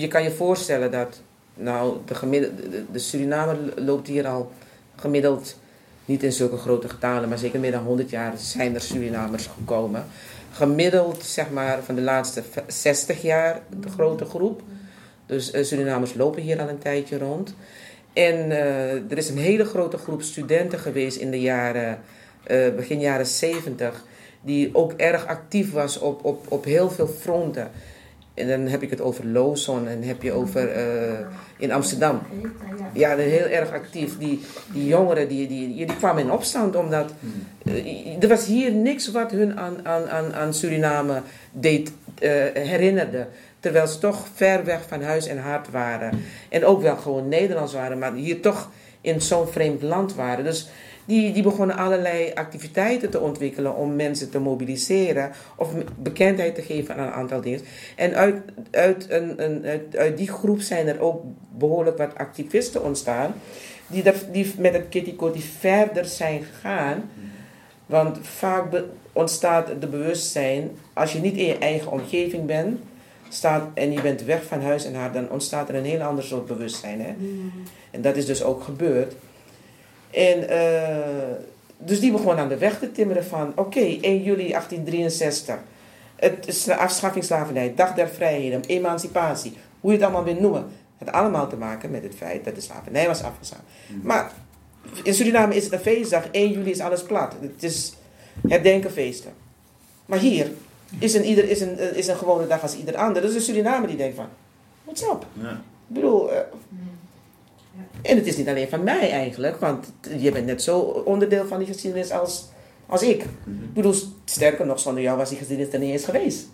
je kan je voorstellen dat, nou, de, gemiddelde, de, de Surinamer loopt hier al gemiddeld, niet in zulke grote getalen, maar zeker meer dan 100 jaar zijn er Surinamers gekomen. Gemiddeld, zeg maar, van de laatste v- 60 jaar de grote groep. Dus Surinamers lopen hier al een tijdje rond. En er is een hele grote groep studenten geweest in de jaren, eh, begin jaren 70, die ook erg actief was op, op, op heel veel fronten. En dan heb ik het over Lozon en heb je over eh, in Amsterdam. Ja, heel erg actief. Die, die jongeren die, die, die, kwamen in opstand omdat eh, er was hier niks wat hun aan, aan, aan, Suriname deed eh, herinnerde. Terwijl ze toch ver weg van huis en hart waren. En ook wel gewoon Nederlands waren, maar hier toch in zo'n vreemd land waren. Dus die, die begonnen allerlei activiteiten te ontwikkelen om mensen te mobiliseren of bekendheid te geven aan een aantal dingen. En uit, uit, een, een, uit, uit die groep zijn er ook behoorlijk wat activisten ontstaan, die, dat, die met het Kitty Kotti verder zijn gegaan. Want vaak be- ontstaat de bewustzijn, als je niet in je eigen omgeving bent staat, en je bent weg van huis en haar, dan ontstaat er een heel ander soort bewustzijn. Hè? En dat is dus ook gebeurd. En eh, dus die begon aan de weg te timmeren van, oké, 1 juli 1863. Het is de afschaffing slavernij, dag der vrijheden, emancipatie, hoe je het allemaal wil noemen. Het had allemaal te maken met het feit dat de slavernij was afgeschaft. Maar in Suriname is het een feestdag, 1 juli is alles plat. Het is herdenken feesten. Maar hier is een, ieder, is een, eh, is een gewone dag als ieder ander. Dus een Surinamer die denkt van, what's up? Ja. Ik bedoel, eh, en het is niet alleen van mij eigenlijk, want je bent net zo onderdeel van die geschiedenis als, als ik. Ik bedoel, sterker nog, zonder jou was die geschiedenis er niet eens geweest.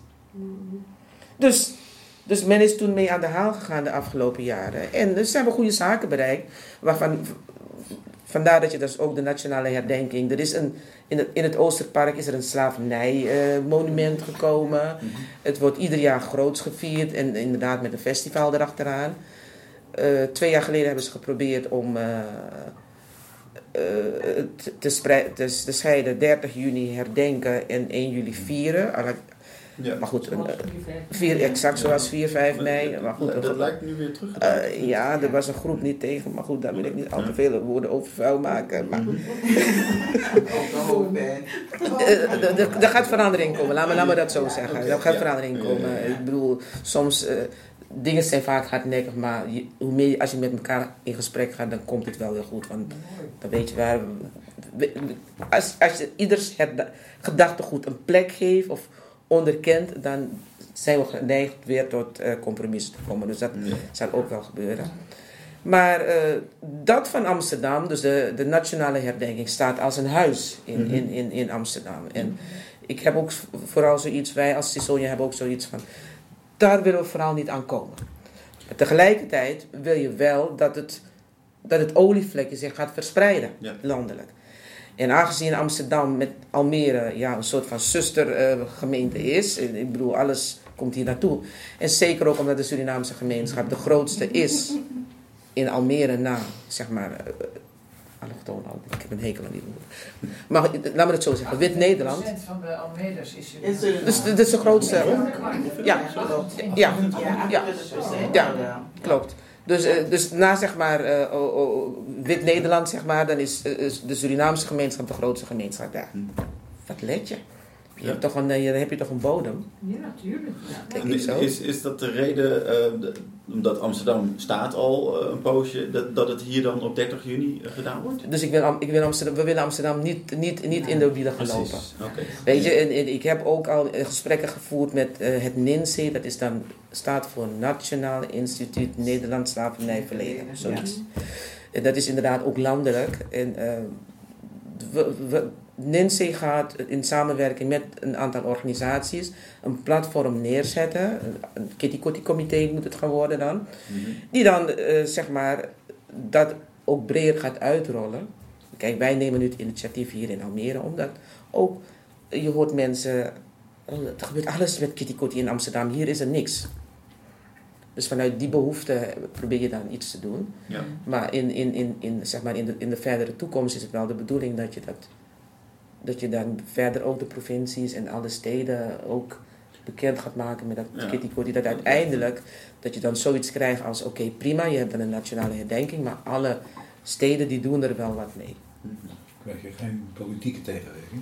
Dus, dus men is toen mee aan de haal gegaan de afgelopen jaren. En dus hebben goede zaken bereikt, waarvan vandaar dat je dus ook de nationale herdenking. Er is een, in, het, in het Oosterpark is er een slavernij-monument gekomen. Het wordt ieder jaar groots gevierd en inderdaad met een festival erachteraan. Eh, twee jaar geleden hebben ze geprobeerd om eh, eh, te, scheiden 30 juni herdenken en 1 juli vieren. Alle- Ja. Maar goed, exact zoals 4, 5 mei. Maar goed, dat, dat- lijkt nu weer terug. eh, ja, er was een groep niet tegen, maar goed, daar wil ik niet al te veel woorden over vuil maken. Maar eh, er- gaat verandering komen, laat me, laat me dat zo zeggen. Er gaat verandering komen. Ik bedoel, soms, eh, dingen zijn vaak hardnekkig, maar je- hoe meer, als je met elkaar in gesprek gaat, dan komt het wel weer goed. Want dan weet je waar. Als, als je ieders herda- gedachtegoed een plek geeft of onderkent, dan zijn we geneigd weer tot eh compromissen te komen. Dus dat Ja. zal ook wel gebeuren. Maar eh, dat van Amsterdam, dus de, de nationale herdenking, staat als een huis in, Mhm. in, in, in Amsterdam. En ik heb ook vooral zoiets, wij als Cisonia hebben ook zoiets van, daar willen we vooral niet aan komen. Maar tegelijkertijd wil je wel dat het, dat het olievlekje zich gaat verspreiden, Ja. landelijk. En aangezien Amsterdam met Almere ja, een soort van zustergemeente is, en ik bedoel, alles komt hier naartoe. En zeker ook omdat de Surinaamse gemeenschap de grootste is in Almere na, zeg maar, eh, allochtoon, ik heb een hekel aan die woorden. Maar laat me het zo zeggen, Wit-Nederland. van de Almedas is er Dus dit is de grootste, ja, klopt. ja, Ja, ja, 28%. Ja. klopt. Dus, eh, dus na zeg maar eh, oh, oh, Wit-Nederland, zeg maar, dan is, eh, is de Surinaamse gemeenschap de grootste gemeenschap daar. Hm. Wat let je? Je Ja. hebt toch een, eh, dan heb je toch een bodem? Ja, natuurlijk. Is, is dat de reden, eh, de- omdat Amsterdam staat al eh, een poosje, dat, dat het hier dan op 30 juni gedaan wordt? Dus ik wil, Am- ik wil Amsterdam, we willen Amsterdam niet, niet, niet in de wielen gaan lopen. Oké. Weet je, en, en ik heb ook al gesprekken gevoerd met eh, het NINSE, dat is dan, staat voor Nationaal Instituut Nederlands Slavernijverleden. Zoiets. En dat is inderdaad ook landelijk. En we, we, NINSE gaat in samenwerking met een aantal organisaties een platform neerzetten. Een, Kitty Kotti comité moet het gaan worden dan. Mhm. Die dan, eh, zeg maar, dat ook breder gaat uitrollen. Kijk, wij nemen nu het initiatief hier in Almere, omdat ook, eh, je hoort mensen, oh, er gebeurt alles met Kitty Kotti in Amsterdam, hier is er niks. Dus vanuit die behoefte probeer je dan iets te doen. Ja. Maar in, in, in, in, zeg maar in, de, in de verdere toekomst is het wel de bedoeling dat je, dat, dat je dan verder ook de provincies en alle steden ook bekend gaat maken met dat Ja. Kitty dat uiteindelijk dat je dan zoiets krijgt als oké prima, je hebt dan een nationale herdenking, maar alle steden die doen er wel wat mee. Krijg je geen politieke tegenwerking?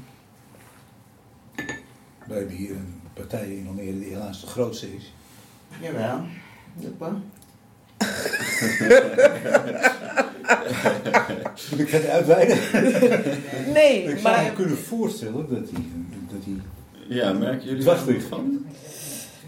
We hebben hier een partij in Almere die helaas de grootste is. Jawel. Super. Moet ik verder uitweiden? Nee, Ik zou me maar kunnen voorstellen dat die, dat die Ja, merken jullie daar van?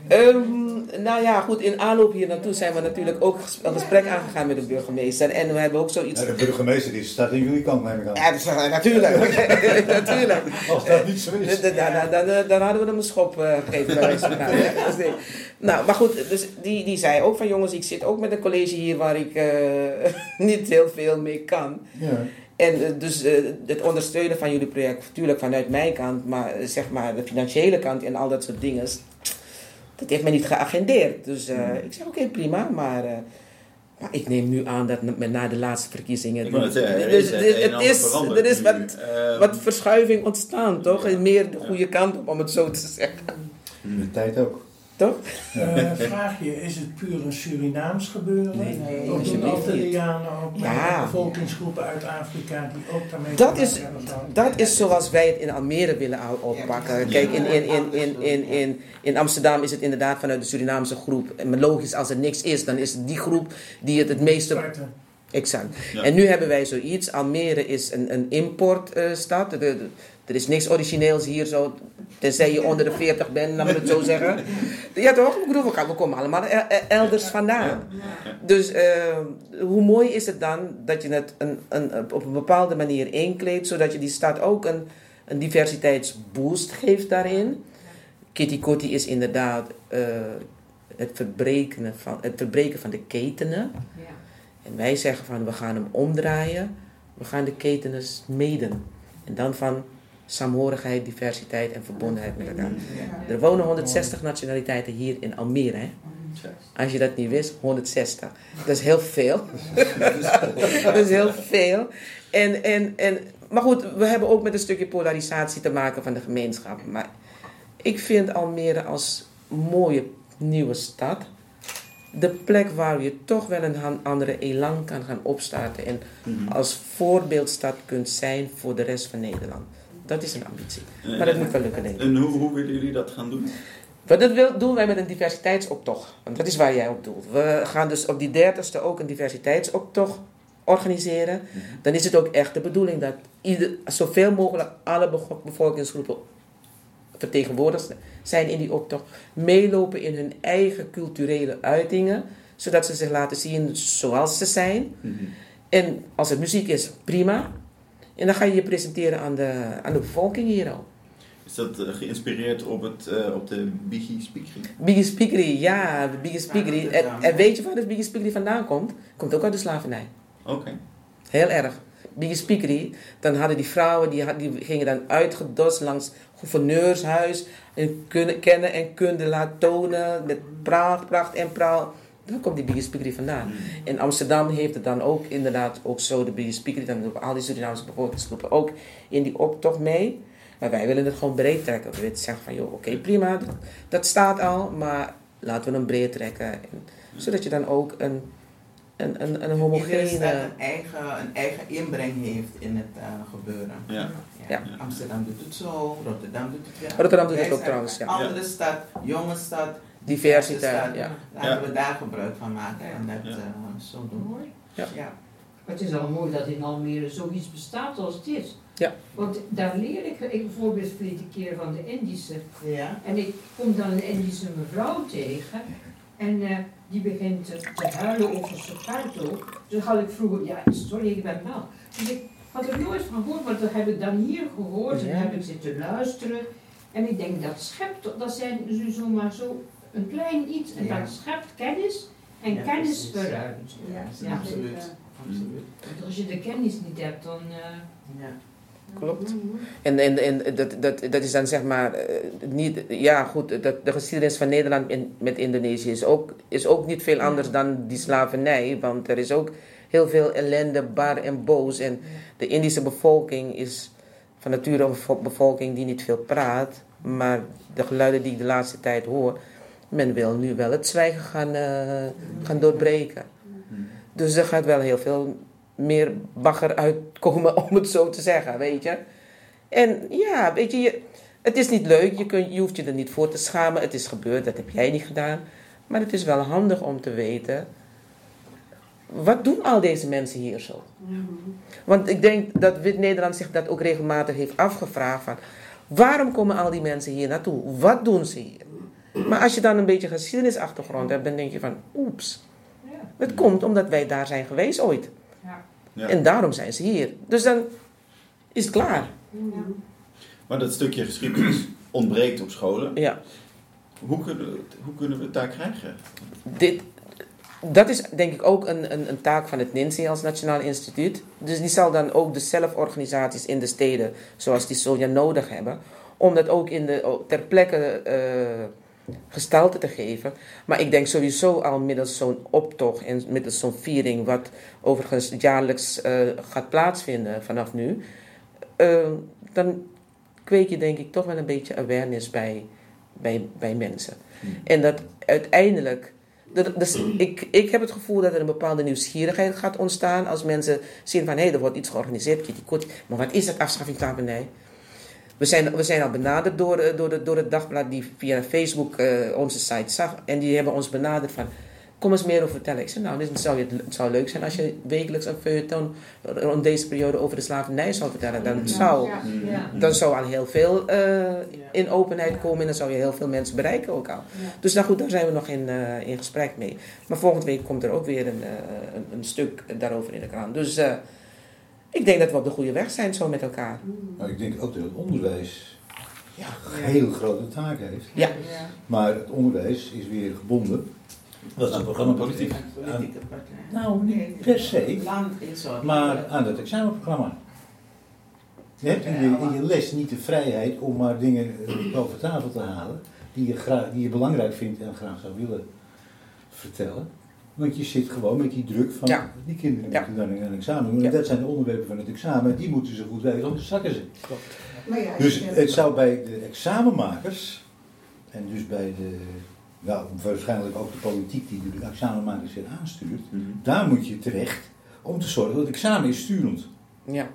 Ehm, nou ja, goed, in aanloop hier naartoe zijn we natuurlijk ook een gesprek aangegaan met de burgemeester. En we hebben ook zoiets. Ja, de burgemeester die staat in jullie kant, neem ik aan. Ja, dat eh, natuurlijk. natuurlijk. Als dat niet zo is. Dan, dan, dan, dan, dan hadden we hem een schop eh, gegeven bij wijze van spreken, hè. Nee. Nou, maar goed, dus die, die zei ook van jongens, ik zit ook met een college hier waar ik eh, niet heel veel mee kan. Ja. En eh, dus eh, het ondersteunen van jullie project, natuurlijk vanuit mijn kant, maar eh, zeg maar de financiële kant en al dat soort dingen, dat heeft mij niet geagendeerd. Dus eh, ik zeg oké, prima, maar, eh, maar ik neem nu aan dat met na de laatste verkiezingen. Ik zeggen, er is dus het er is wat, Ehm, wat verschuiving ontstaan, toch? En meer de goede kant op, om het zo te zeggen. De tijd ook. Toch? Eh, vraag je, is het puur een Surinaams gebeuren? Nee, nee, Of doen Antillianen ook Ja. bevolkingsgroepen uit Afrika die ook daarmee Dat is, dat is zoals wij het in Almere willen oppakken. Kijk, in, in, in, in, in, in, in Amsterdam is het inderdaad vanuit de Surinaamse groep. En logisch, als er niks is, dan is het die groep die het het meeste. Exact. Ja. En nu hebben wij zoiets. Almere is een, een importstad. Er- er- is niks origineels hier zo. Tenzij je onder de 40 bent, laten we het zo zeggen. Ja toch? Ik bedoel, we komen allemaal e- e- elders vandaan. Dus eh, hoe mooi is het dan dat je het een, een, op een bepaalde manier inkleedt, zodat je die stad ook een, een diversiteitsboost geeft daarin. Kitty Kotti is inderdaad eh, het, verbreken van, het verbreken van de ketenen. Ja. En wij zeggen van we gaan hem omdraaien, we gaan de ketenen smeden. En dan van saamhorigheid, diversiteit en verbondenheid met elkaar. Er wonen 160 nationaliteiten hier in Almere. Hè? Als je dat niet wist, 160. Dat is heel veel. dat is heel veel. En, en, en, maar goed, we hebben ook met een stukje polarisatie te maken van de gemeenschap. Maar ik vind Almere als mooie nieuwe stad. De plek waar je toch wel een andere elan kan gaan opstarten. En Mhm. als voorbeeldstad kunt zijn voor de rest van Nederland. Dat is een ambitie. Eh, Maar dat moet wel lukken, denk ik. En hoe, hoe willen jullie dat gaan doen? Dat wil, doen wij met een diversiteitsoptocht. Want dat is waar jij op doelt. We gaan dus op die dertigste ook een diversiteitsoptocht organiseren. Dan is het ook echt de bedoeling dat ieder, zoveel mogelijk alle bevo- bevolkingsgroepen vertegenwoordigd zijn in die optocht. Meelopen in hun eigen culturele uitingen. Zodat ze zich laten zien zoals ze zijn. Mhm. En als het muziek is, prima. En dan ga je je presenteren aan de, aan de bevolking hier ook. Is dat eh, geïnspireerd op, het, eh, op de Biggie Speakery? Biggie Speakery, ja, de Biggie Speakery. En, weet je waar de Biggie Speakery vandaan komt? Komt ook uit de slavernij. Oké. Heel erg. Biggie Speakery, dan hadden die vrouwen, die, had- die gingen dan uitgedost langs gouverneurshuis. En kunnen, kennen en kunde laten tonen met pracht, pracht en praal. Dan komt die Biggie Speakery vandaan. In Amsterdam heeft het dan ook inderdaad ook zo de Biggie Speakery. Dan doen al die Surinaamse bevolkingsgroepen ook in die optocht mee. Maar wij willen het gewoon breed trekken. We willen zeggen van, joh, oké, prima, dat, dat staat al, maar laten we hem breed trekken. En, zodat je dan ook een, een, een, een homogene... een eigen, een eigen inbreng heeft in het eh, gebeuren. Ja. Ja. Amsterdam doet het zo, Rotterdam doet het weer. Rotterdam doet het ook trouwens, ja. Andere stad, jonge stad, Diversiteit, ja. Laten Ja. we daar gebruik van maken en dat Ja. eh, zo doen. Mooi. Ja. ja. Het is al mooi dat in Almere zoiets bestaat als dit. Ja. Want daar leer ik, ik bijvoorbeeld verleden keer van de Indische. Ja. En ik kom dan een Indische mevrouw tegen. En eh, die begint te, te huilen over zijn ook. Dus had ik vroeger, ja sorry, ik ben wel. Dus ik had er nooit van gehoord, maar dat heb ik dan hier gehoord. En Ja. heb ik zitten luisteren. En ik denk, dat schept, toch- dat zijn zo- zomaar zo een klein iets. En Ja. dat schept kennis. En Ja, kennis verruimt. Ja, Ja. absoluut. absoluut. Want als je de kennis niet hebt, dan... eh, Ja. Klopt. En, en, en dat, dat, dat is dan zeg maar eh, niet, ja goed, dat, de geschiedenis van Nederland in, met Indonesië is ook, is ook niet veel anders dan die slavernij, want er is ook heel veel ellende, bar en boos. En de Indische bevolking is van nature een bevo- bevolking die niet veel praat, Maar de geluiden die ik de laatste tijd hoor, men wil nu wel het zwijgen gaan, eh, gaan doorbreken. Dus er gaat wel heel veel meer bagger uitkomen, om het zo te zeggen, weet je. En ja, weet je, het is niet leuk, je, je hoeft je er niet voor te schamen. Het is gebeurd, dat heb jij niet gedaan. Maar het is wel handig om te weten, wat doen al deze mensen hier zo? Want ik denk dat Wit-Nederland zich dat ook regelmatig heeft afgevraagd van... Waarom komen al die mensen hier naartoe? Wat doen ze hier? Maar als je dan een beetje geschiedenisachtergrond hebt, dan denk je van... Oeps, het komt omdat wij daar zijn geweest ooit. Ja. En daarom zijn ze hier. Dus dan is het klaar. Maar dat stukje geschiedenis ontbreekt op scholen. Ja. Hoe kunnen, we, het- hoe kunnen we het daar krijgen? Dit, dat is denk ik ook een, een, een taak van het NINSI als Nationaal Instituut. Dus die zal dan ook de zelforganisaties in de steden, zoals die Soja, nodig hebben. Om dat ook in de, ter plekke eh, gestalte te geven. Maar ik denk sowieso al middels zo'n optocht en middels zo'n viering, wat overigens jaarlijks eh, gaat plaatsvinden vanaf nu. eh, dan kweek je denk ik toch wel een beetje awareness bij, bij, bij mensen. En dat uiteindelijk. Dus ik, ik heb het gevoel dat er een bepaalde nieuwsgierigheid gaat ontstaan als mensen zien van hé, er wordt iets georganiseerd, kitty maar wat is dat afschaffingsslavernij? We zijn, we zijn al benaderd door, eh, door, de, door het dagblad die via Facebook eh, onze site zag. En die hebben ons benaderd van, kom eens meer over vertellen. Ik zei, nou, dit zou, het zou leuk zijn als je wekelijks een feuilleton rond deze periode over de slavernij zou vertellen. Dan zou. Ja. dan zou al heel veel eh, in openheid komen en dan zou je heel veel mensen bereiken ook al. Dus nou goed, daar zijn we nog in, eh, in gesprek mee. Maar volgende week komt er ook weer een, eh, een, een stuk daarover in de krant. Dus eh, ik denk dat we op de goede weg zijn zo met elkaar. Maar ik denk ook dat het onderwijs ja, een hele grote taak heeft. Ja. Maar het onderwijs is weer gebonden. Dat is een programma Politieke aan- partij. Nou, niet per se, maar aan dat examenprogramma. Je hebt in je, in je les niet de vrijheid om maar dingen eh, boven tafel te halen die je, graag, die je belangrijk vindt en graag zou willen vertellen. Want je zit gewoon met die druk van Ja. die kinderen Ja. moeten dan een examen doen. Ja. En dat zijn de onderwerpen van het examen, die moeten ze goed weten, anders zakken ze. Maar ja, Dus het zou bij de examenmakers, en dus bij de, nou, waarschijnlijk ook de politiek die de examenmakers weer aanstuurt, daar moet je terecht om te zorgen dat het examen is sturend. Ja.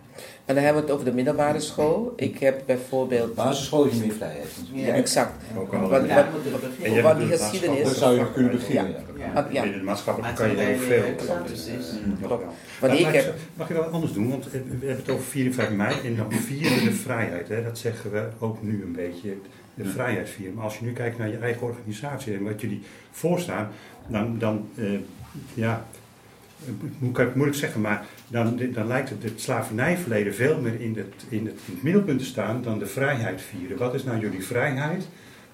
En dan hebben we het over de middelbare school. Ik heb bijvoorbeeld... Basisschool is je meer vrijheid. Ja, exact. Ook al. Wat, je die geschiedenis... Daar zou je kunnen beginnen. Ja. Ja. Ja. de maatschappelijk kan je heel veel. precies. Mm, ik mag, heb... ik, mag ik wel anders doen? Want we hebben het over 4 en 5 mei en dan vieren de vrijheid. Hè? Dat zeggen we ook nu een beetje. De vrijheid vieren. Maar als je nu kijkt naar je eigen organisatie en wat jullie voorstaan, dan, dan eh, ja, kan ik het moeilijk zeggen, maar dan, dan lijkt het, het slavernijverleden veel meer in het, in, het, in het middelpunt te staan dan de vrijheid vieren. Wat is nou jullie vrijheid?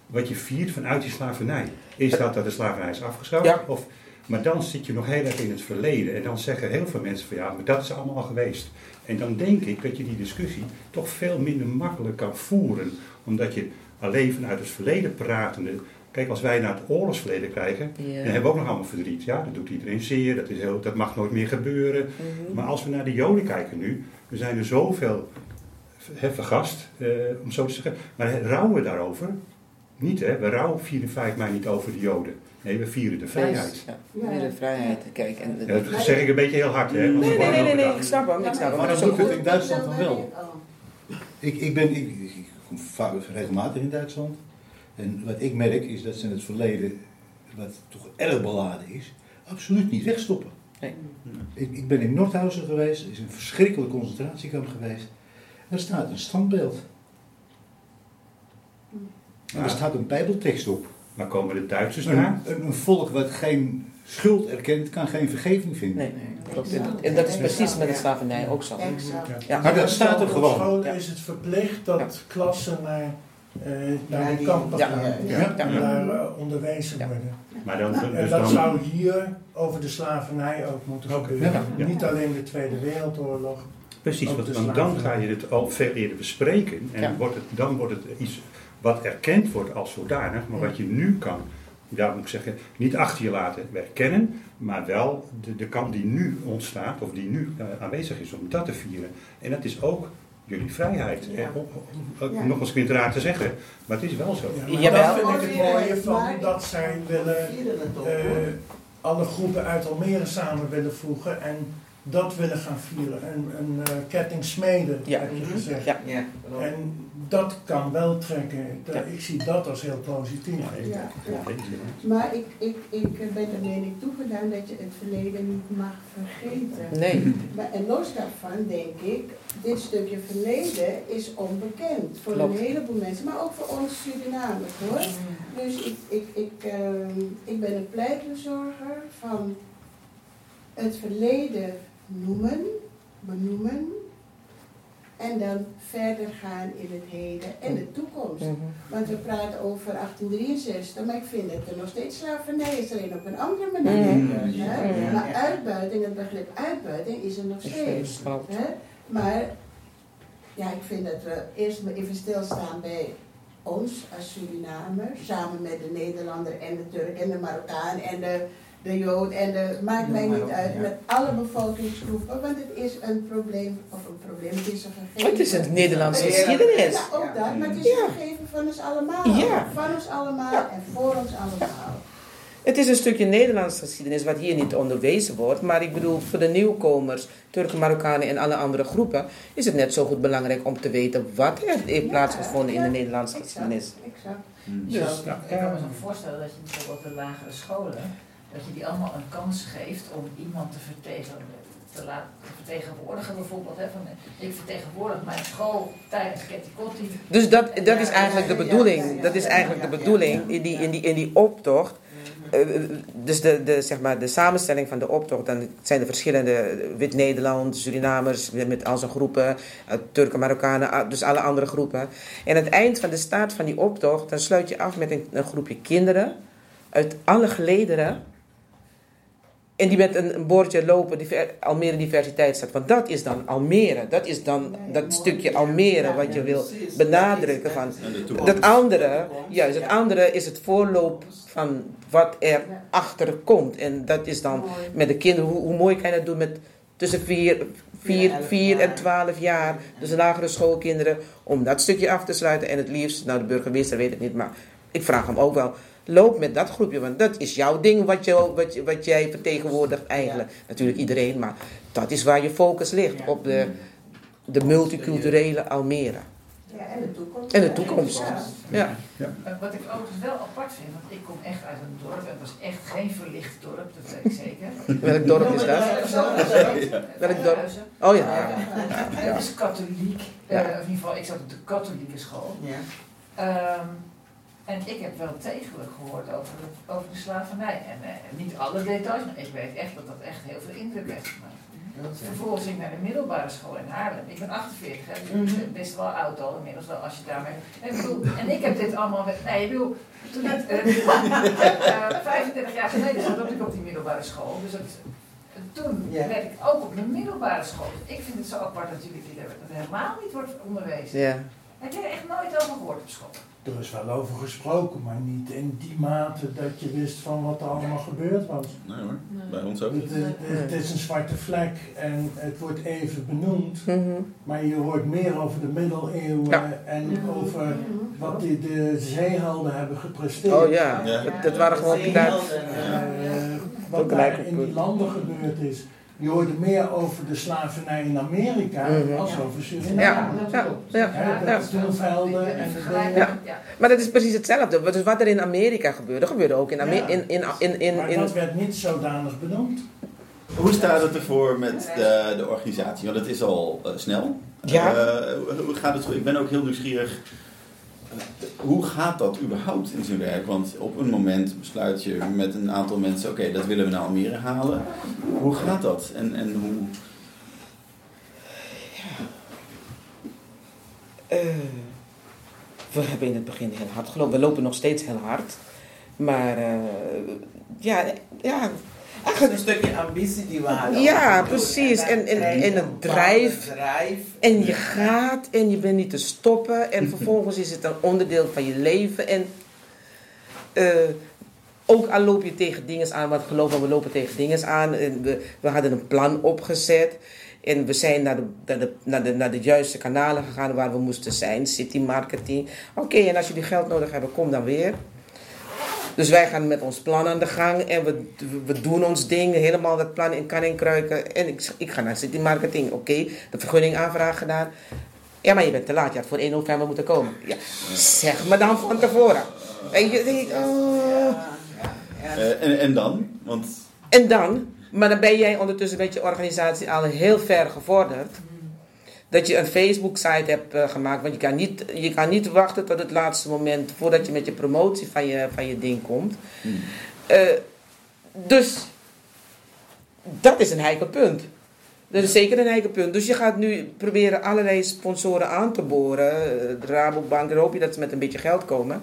Wat je viert vanuit die slavernij? Is dat dat de slavernij is afgeschaft? Ja. Of, maar dan zit je nog heel erg in het verleden. En dan zeggen heel veel mensen van ja, maar dat is allemaal al geweest. En dan denk ik dat je die discussie toch veel minder makkelijk kan voeren. Omdat je alleen vanuit het verleden pratende. Kijk, als wij naar het oorlogsverleden kijken, Ja. dan hebben we ook nog allemaal verdriet. Ja, dat doet iedereen zeer, dat, is heel, dat mag nooit meer gebeuren. Mhm. Maar als we naar de Joden kijken nu, er zijn er zoveel hè, vergast, eh, om zo te zeggen. Maar hè, rouwen we daarover? Niet hè, we rouwen 4 en 5 mei niet over de Joden. Nee, we vieren de vrijheid. Ja, weer de vrijheid. Kijk, en, Ja, dat zeg ik een beetje heel hard hè. want nee, we nee, nee, ik snap hem. Ik snap hem. Maar Dat doet het goed. in Duitsland dan wel. Oh. Ik, ik ben ik, ik, ik kom vaak regelmatig in Duitsland. En wat ik merk is dat ze in het verleden, wat toch erg beladen is, absoluut niet wegstoppen. Nee. Ik, ik ben in Nordhausen geweest, er is een verschrikkelijk concentratiekamp geweest. Daar staat een standbeeld. En er staat een bijbeltekst op. Maar komen de Duitsers Een, daar? een, een volk wat geen schuld erkent, kan geen vergeving vinden. Nee, klopt. En dat- En dat is precies met de slavernij ook zo. Ja. Maar dat staat er Op gewoon. school Ja. is het verplicht dat klassen naar, naar Ja, die die- kampen ja. gaan. Ja. En daar eh, onderwezen Ja. worden. Maar dan, En dus dat dan, zou hier over de slavernij ook moeten gebeuren. Ja. Ja. Niet alleen de Tweede Wereldoorlog. Precies, want, dan ga je het al veel eerder bespreken. En Ja. wordt het, dan wordt het iets wat erkend wordt als zodanig, maar wat je nu kan, ja, moet ik zeggen, niet achter je laten erkennen, maar wel de, de kant die nu ontstaat, of die nu eh, aanwezig is, om dat te vieren. En dat is ook jullie vrijheid. Ja. En om- om- om- Ja. Nogmaals, ik vind het raar te zeggen, maar het is wel zo. Ja, dat vind ik het mooie van dat zij willen eh, alle groepen uit Almere samen willen voegen en dat willen gaan vieren. Een, een eh, ketting smeden, Ja. heb je Mhm. gezegd. Ja. Ja. En dat kan wel trekken. Da- Ja. Ik zie dat als heel positief. Ja, Maar ik, ik, ik ben de mening toegedaan dat je het verleden niet mag vergeten. Nee. Maar, en los daarvan denk ik, dit stukje verleden is onbekend voor Klopt. een heleboel mensen, maar ook voor ons Surinamers hoor. Dus ik, ik, ik, ehm, ik ben een pleitbezorger van het verleden noemen, benoemen en dan verder gaan in het heden en de toekomst. Mhm. Want we praten over 1863, maar ik vind dat er nog steeds slavernij is, alleen op een andere manier. Mhm. Hè? Mhm. Maar uitbuiting, het begrip uitbuiting is er nog steeds. Hè? Maar ja, ik vind dat we eerst maar even stilstaan bij ons als Surinamer, samen met de Nederlander en de Turk en de Marokkaan en de, de Jood en de, maakt mij niet uit, ja. met alle bevolkingsgroepen, want het is een probleem, of een probleem, het is een gegeven. Het is een Nederlandse geschiedenis. Ja, ook dat, maar het is een gegeven van ons allemaal. Ja. Van ons allemaal Ja. en voor ons allemaal. Het is een stukje Nederlandse geschiedenis wat hier niet onderwezen wordt. Maar ik bedoel, voor de nieuwkomers, Turken, Marokkanen en alle andere groepen... is het net zo goed belangrijk om te weten wat er heeft plaatsgevonden in de Nederlandse geschiedenis. Exact. Dus, Dus, ja. ik kan me zo voorstellen dat je bijvoorbeeld de lagere scholen, dat je die allemaal een kans geeft om iemand te, vertegen, te laten te vertegenwoordigen. Bijvoorbeeld, hè, van, ik vertegenwoordig mijn school tijdens Ketty Dus dat, dat is eigenlijk de Ja, ja, ja, bedoeling. ja, Dat is eigenlijk de bedoeling in die, in die, in die optocht. Eh, dus de, de, zeg maar, de samenstelling van de optocht, dan zijn er verschillende Wit-Nederland, Surinamers met, al zijn groepen, eh, Turken, Marokkanen, ah, dus alle andere groepen. En aan het eind van de staat van die optocht, dan sluit je af met een, een groepje kinderen uit alle gelederen. En die met een, een bordje lopen, die Almere Diversiteitsstad. Want dat is dan Almere. Dat is dan dat stukje Almere wat je wil precies. benadrukken. Van, dat andere, juist, het andere is het voorloop van wat er achter komt. En dat is dan Mooi. met de kinderen, hoe, hoe mooi kan je dat doen met tussen 4 vier, vier en jaar. 12 jaar, dus lagere schoolkinderen, om dat stukje af te sluiten. En het liefst, nou de burgemeester weet het niet, maar ik vraag hem ook wel. Loop met dat groepje, want dat is jouw ding wat, je, wat, wat jij vertegenwoordigt eigenlijk. Natuurlijk iedereen, maar dat is waar je focus ligt, op de, de multiculturele Almere. Ja, en de toekomst. En de toekomst. Ja. Ja. Eh, Wat ik overigens wel apart vind, want ik kom echt uit een dorp, en het was echt geen verlicht dorp, dat weet ik zeker. Welk dorp is dat? Welk dorp? Oh ja. Het is katholiek, Ja. eh, in ieder geval, ik zat op de katholieke school. Ja. Ehm, en ik heb wel tegelijk gehoord over, de- over de slavernij. En eh, niet alle details, maar ik weet echt dat dat echt heel veel indruk heeft gemaakt. Vervolgens ging ik naar de middelbare school in Haarlem. Ik ben 48, hè, dus ik ben best wel oud al inmiddels wel als je daarmee. En ik, bedoel, en ik heb dit allemaal. met- Nee, ik bedoel, toen ik eh, eh, 35 jaar geleden zat ik op die middelbare school. Dus dat, toen werd ik ook op de middelbare school. Dus ik vind het zo apart dat er helemaal niet wordt onderwezen. Ja. Heb je er echt nooit over gehoord op school? Er is wel over gesproken, maar niet in die mate dat je wist van wat er allemaal gebeurd was. Nee hoor, bij ons ook Het, niet. het- het is een zwarte vlek en het wordt even benoemd, Mhm. maar je hoort meer over de middeleeuwen Ja. en over wat die, de zeehelden hebben gepresteerd. Oh ja, Ja. dat, dat waren gewoon inderdaad... Eh, wat daar gelijk op in die landen gebeurd is. Je hoorde meer over de slavernij in Amerika Mhm. als over Suriname. Ja, ja, ja, ja. de stoelvelden en de dingen. Ja. Maar dat is precies hetzelfde. Dus wat er in Amerika gebeurde, gebeurde ook in, Ame- Ja. in, in, in, in, Maar dat werd niet zodanig benoemd. Hoe staat het ervoor met de, de organisatie? Want het is al eh, snel. Ja. Eh, hoe- hoe gaat het? Ik ben ook heel nieuwsgierig. Hoe gaat dat überhaupt in zijn werk? Want op een moment besluit je met een aantal mensen: oké, dat willen we naar Almere halen. Hoe gaat dat? En, en hoe. Eh, we hebben in het begin heel hard gelopen. We lopen nog steeds heel hard. Maar eh, ja, ja, Het is eigenlijk... een stukje ambitie die we hadden. Ja, precies. En- en- en een bepaalde drijf. En je gaat en je bent niet te stoppen. En vervolgens is het een onderdeel van je leven. En eh, ook al loop je tegen dingen aan, want geloof me, we lopen tegen dingen aan. En we, we hadden een plan opgezet. En we zijn naar de, naar, de, naar, de, naar de juiste kanalen gegaan waar we moesten zijn. City marketing. Oké, en als jullie geld nodig hebben, kom dan weer. Dus wij gaan met ons plan aan de gang en we, we doen ons ding, helemaal dat plan in kan en kruiken. En ik, ik ga naar City Marketing, oké, de vergunning aanvraag gedaan. Ja, maar je bent te laat, je had voor 1 november moeten komen. Ja, zeg me dan van tevoren. En je denkt, oh. Eh, en, en dan? Want En dan, maar dan ben jij ondertussen met je organisatie al heel ver gevorderd. Dat je een Facebook-site hebt eh, gemaakt. Want je kan, niet, je kan niet wachten tot het laatste moment voordat je met je promotie van je, van je ding komt. Eh, dus dat is een heikel punt. Dat is zeker een heikel punt. Dus je gaat nu proberen allerlei sponsoren aan te boren. Eh, De Rabobank, daar hoop je dat ze met een beetje geld komen.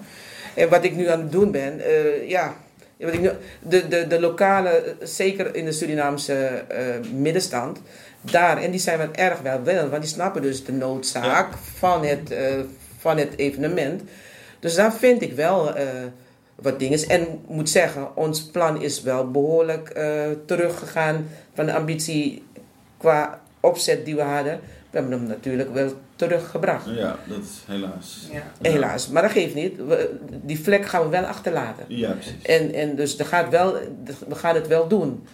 En wat ik nu aan het doen ben, eh, ja. Wat ik nu, de, de, de lokale, eh, zeker in de Surinaamse eh, middenstand, daar, en die zijn wel erg wel wel, want die snappen dus de noodzaak van, het, eh, van het evenement. Dus daar vind ik wel eh, wat dingen. En ik moet zeggen, ons plan is wel behoorlijk eh, teruggegaan van de ambitie qua opzet die we hadden. We hebben hem natuurlijk wel teruggebracht. ja, dat is helaas. Ja. Helaas, maar dat geeft niet. We- die vlek gaan we wel achterlaten. Ja, precies. En, en dus er gaat wel, we gaan het wel doen.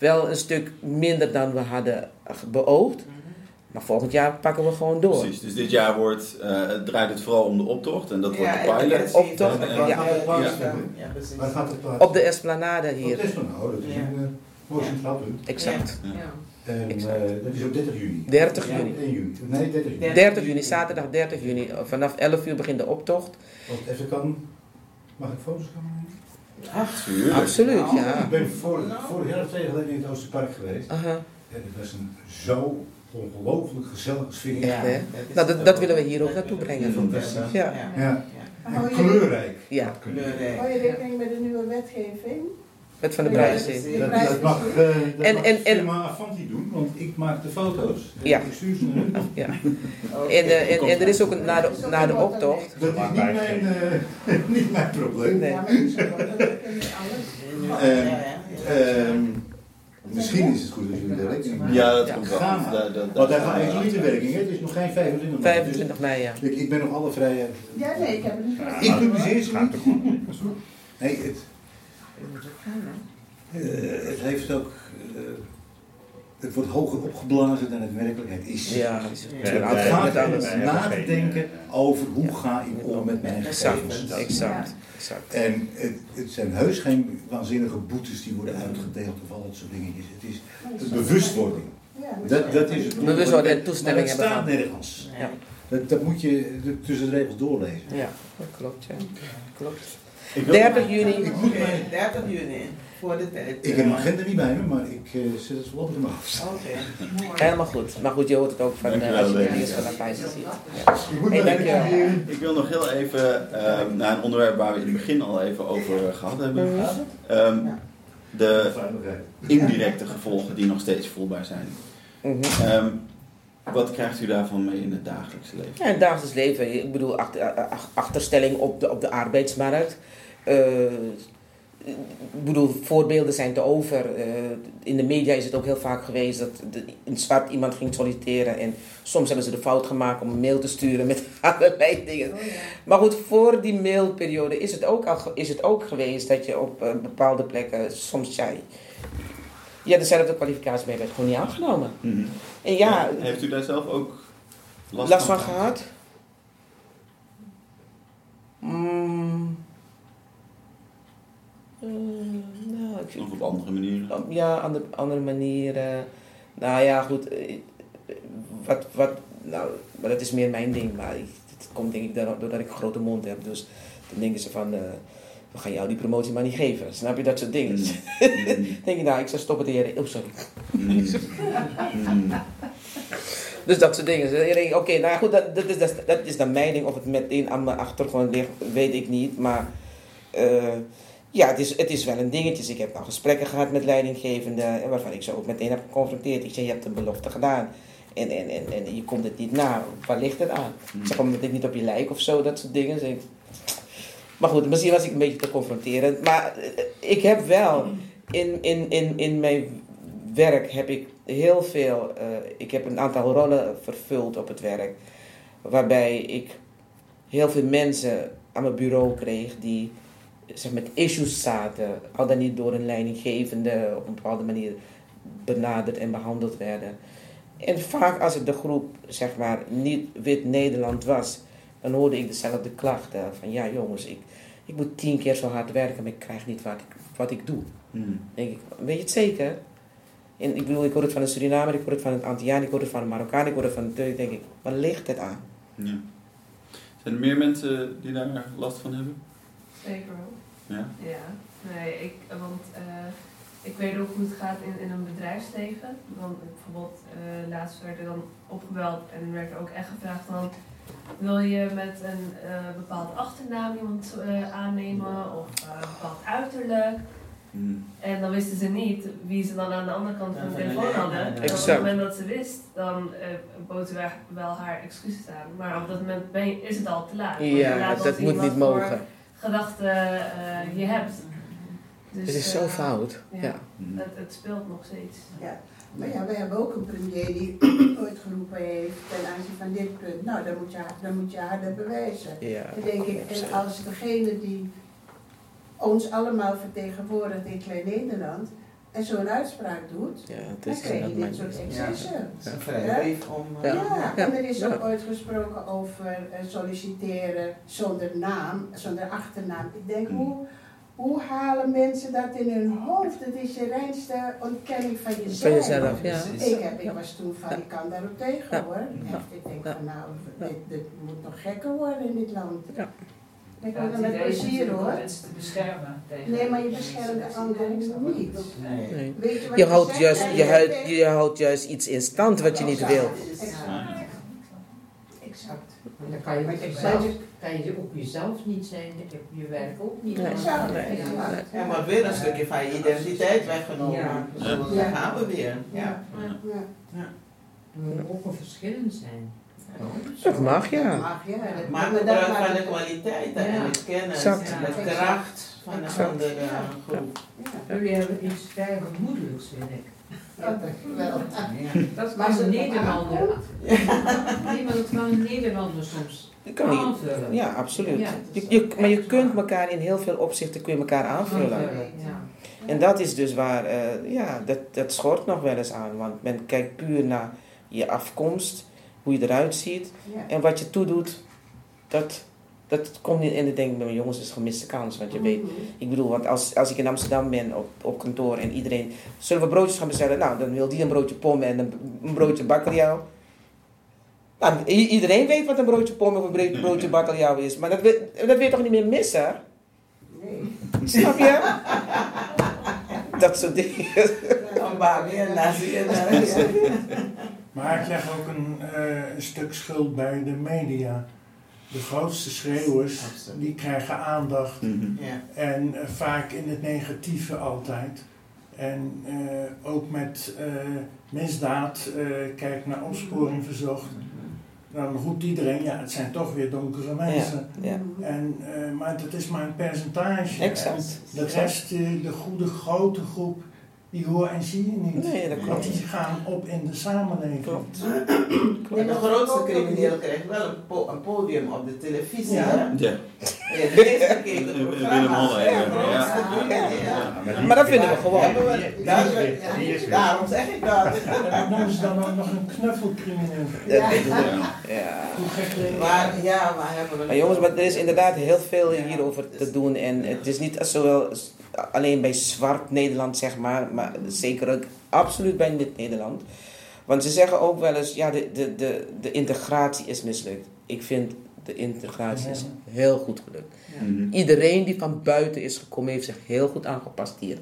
Wel een stuk minder dan we hadden beoogd. Maar volgend jaar pakken we gewoon door. Precies, dus dit jaar wordt, eh, draait het vooral om de optocht en dat wordt de pilot. Optocht, en- ja. Ja, Ja. ja, precies. Waar gaat het plaats? Op de Esplanade Op hier. de Esplanade. Dat is een uh, mooi centraal punt. Exact. Ja. En eh, dat is op 30 juni. 30 Ja, juni. 1 juni. Nee, 30 juni. 30 juni, zaterdag 30 juni. Vanaf 11 uur begint de optocht. Als het even kan, mag ik foto's gaan Tuurlijk. Absoluut, Nou, ja. Ik ben vorig, vorig jaar twee geleden in het Oosterpark geweest. Aha. En het was een zo ongelooflijk gezellige sfeer. Echt, hè? Nou, dat, dat willen we hier ook naartoe brengen. Fantastisch. Ja. Ja. Hou En kleurrijk. Ja, Kleurrijk. hou je rekening met de nieuwe wetgeving? Met Van de Ja, Bruijzee. Dat, dat mag, eh dat En- mag en- en- firma Avanti doen, want ik maak de foto's. Ja. Ik stuur ze naar hun. Ja. Oké. En, eh, en, en er is ook een, na, de, na de optocht. Dat is niet mijn, eh, niet mijn probleem. Nee. Ja. Ja, Ehm, ja, ja. Ehm, misschien is het goed als jullie rekening mee Ja, dat Ja. komt wel. Gaan. Dat- dat- Want daar gaat eigenlijk niet de werking, hè? het is nog geen 25 mei. 25 mei, ja. Dus ik, ik ben nog alle vrije. Ja, nee, ik heb het niet Ja. Ik publiceer ze niet. Nee, het, eh, het heeft ook. eh, het wordt hoger opgeblazen dan het werkelijkheid is. Ja, Ja, Het gaat alles. Nee, na te geen, denken over hoe ga ik om met mijn gegevens. exact, exact. En het, het zijn heus geen waanzinnige boetes die worden uitgedeeld of al dat soort dingetjes. Het is de bewustwording. Ja, Dat, dat is het. Bewustwording en Maar toestemming dat hebben staat gehad. nergens. Ja. Dat, dat moet je tussen de regels doorlezen. Ja, dat klopt, ja. Klopt. Ik wil- 30 juni. Ik moet mijn, 30 juni, voor de tijd. ik heb mijn agenda niet bij me, maar ik eh, zet het voorlopig in mijn hoofd. Oké. Helemaal goed. Maar goed, je hoort het ook van eh, als je eerst vanaf Pijzen ziet. Ja. Hey, dankjewel. Ik wil nog heel even eh, naar een onderwerp waar we in het begin al even over eh, gehad hebben. Ehm, de indirecte gevolgen die nog steeds voelbaar zijn. Mhm. Ehm, wat krijgt u daarvan mee in het dagelijkse leven? Ja, in het dagelijks leven, ik bedoel, achter, ach- achterstelling op de, op de arbeidsmarkt. Eh, ik bedoel, voorbeelden zijn te over. Eh, in de media is het ook heel vaak geweest dat de, in zwart iemand ging solliciteren. En soms hebben ze de fout gemaakt om een mail te sturen met allerlei dingen. Oh, ja. Maar goed, voor die mailperiode is het ook, al, is het ook geweest dat je op eh, bepaalde plekken soms zei. Ja, dezelfde kwalificatie, je werd gewoon niet aangenomen. Mhm. En ja, Heeft u daar zelf ook last, last van gehad? Mm. Eh, nou, ik op andere manieren? ja, andere, andere manieren. Nou ja, goed. eh, Wat, wat, nou, maar dat is meer mijn ding. Maar ik- het komt denk ik doordat ik een grote mond heb. Dus dan denken ze van, eh, we gaan jou die promotie maar niet geven. Snap je dat soort dingen? Mm. Denk ik, nou, ik zou stoppen de heren. Oh, sorry. Mm. Mm. Dus dat soort dingen. Dus Oké, nou goed, dat, dat, is, dat, dat is dan mijn ding. Of het meteen aan mijn achtergrond ligt, weet ik niet. Maar eh, ja, het is, het is wel een dingetje. Ik heb al gesprekken gehad met leidinggevenden. Waarvan ik ze ook meteen heb geconfronteerd. Ik zei, je hebt een belofte gedaan. En, en, en, en je komt het niet na. Waar ligt het aan? Ik zeg, omdat ik niet op je lijk of zo, dat soort dingen. Zeg ik. Maar goed, misschien was ik een beetje te confronterend. Maar eh, ik heb wel in, in, in, in mijn werk heb ik heel veel. eh, ik heb een aantal rollen vervuld op het werk. Waarbij ik heel veel mensen aan mijn bureau kreeg die zeg, met issues zaten. Al dan niet door een leidinggevende op een bepaalde manier benaderd en behandeld werden. En vaak als het de groep zeg maar niet wit Nederland was, dan hoorde ik dezelfde klachten. Van ja jongens, ik, ik moet tien keer zo hard werken, maar ik krijg niet wat ik, wat ik doe. Hmm. denk ik, weet je het zeker? En ik bedoel, ik hoor het van een Surinamer, ik hoor het van een Antilliaan, ik hoor het van een Marokkaan, ik hoor het van een Turk. denk ik, waar ligt het aan? Ja. Zijn er meer mensen die daar last van hebben? Zeker wel. Ja? Ja, nee, ik, want eh, ik weet ook hoe het gaat in, in een bedrijfsleven. Dan bijvoorbeeld, eh, laatst werd er dan opgebeld en werd er ook echt gevraagd van, wil je met een eh, bepaalde achternaam iemand eh, aannemen of eh, een bepaald uiterlijk? Hmm. En dan wisten ze niet wie ze dan aan de andere kant van de telefoon hadden. En op het moment dat ze wist, dan eh boten wij wel haar excuses aan. Maar op dat moment ben je, is het al te laat. Want Ja, dat moet niet voor mogen. Gedachten eh, je hebt. Dus, Het is zo eh, fout. ja. Ja. Het, het speelt nog steeds. Ja, maar ja, we hebben ook een premier die ooit geroepen heeft ten aanzien van dit punt. Nou, dan moet je, dan moet je harder bewijzen. Ja, Dan denk ik, en als degene die ons allemaal vertegenwoordigt in Klein Nederland en zo'n uitspraak doet, ja, het dan is krijg je dat dit mijn- soort Ja. excessen. Het is een vrijbrief om... Ja, eh, Ja. en er is ook Ja. ooit gesproken over eh, solliciteren zonder naam, zonder achternaam. Ik denk, Mm. hoe, hoe halen mensen dat in hun hoofd? Het is je reinste ontkenning van jezelf. Van jezelf, ja. Ik, heb, ik was toen van, ik kan daarop tegen Ja. hoor. Ja. Echt, ik denk Ja. van nou, Ja. dit, dit moet nog gekker worden in dit land. Ja. Ik Ja, wil het er met plezier hoor. mensen te beschermen tegen... Nee, maar je beschermt de anderen niet. Nee. Nee. Weet je wat Je houdt, juist, je, houdt, je houdt juist iets in stand wat je niet wil. Exact. Exact. En dan kan je, met jezelf, kan je ook jezelf niet zijn, op je werk ook niet. Nee. Exact. Nee. Ja, maar weer een stukje van je identiteit weggenomen. Ja. Zo, Ja. Dan gaan we weer. Ja. Ja. Er moeten ook wel verschillen zijn. Dat mag, Dat ja. mag, ja. Dat- Maar maar gebruik dat- van de kwaliteiten en Ja. de kennis Exact. en de kracht van een Exact. andere groep. Ja. Jullie hebben iets vrij gemoedelijks, vind ik. Ja, dankjewel. Dat ze- een Nederlander. Nee, maar dat kan een Nederlander soms Je kan niet, aanvullen. ja, absoluut. Ja, Je, je, maar je kunt elkaar in heel veel opzichten kun je elkaar aanvullen. Ja. En dat is dus waar, eh, ja, dat, dat schort nog wel eens aan. Want men kijkt puur naar je afkomst, hoe je eruit ziet. Ja. En wat je toedoet, dat, dat komt niet in. Ik denk, mijn jongens, is gemiste kans. Want je weet, ik bedoel, want als, als ik in Amsterdam ben op, op kantoor en iedereen... Zullen we broodjes gaan bestellen? Nou, dan wil die een broodje pom en een, een broodje bakkeljauw. Nou, iedereen weet wat een broodje pom of een bro- broodje bakkeljauw is. Maar dat, wil- dat wil je toch niet meer missen? Nee. Snap je? dat soort dingen. Nazi en eh, Maar ik leg ook een, eh, een stuk schuld bij de media. De grootste schreeuwers, die krijgen aandacht. Mhm. Ja. En eh, vaak in het negatieve altijd. En eh, ook met eh, misdaad, eh, kijk naar opsporing verzocht. Dan roept iedereen, ja, het zijn toch weer donkere mensen. Ja. En, eh, maar dat is maar een percentage. Exact. En de rest, de goede grote groep, die hoor en zie je niet. Nee, dat Want klopt. die gaan op in de samenleving. Klopt. En de grootste crimineel krijgt wel een, po- een podium op de televisie. Ja. hè? Ja. Ja, de programma's. Holle, ja. Ja, Maar dat vinden we gewoon. is is. Daarom zeg ik dat. En dan noemen ze dan ook nog een knuffelcrimineel. Ja. Ja. Maar ja, maar hebben we... Maar jongens, maar er is inderdaad heel veel hierover te doen. En het is niet zowel alleen bij zwart Nederland, zeg maar, maar zeker ook absoluut bij dit Nederland. Want ze zeggen ook wel eens, ja, de, de, de, de integratie is mislukt. Ik vind de integratie is heel goed gelukt. Mhm. Iedereen die van buiten is gekomen, heeft zich heel goed aangepast hier.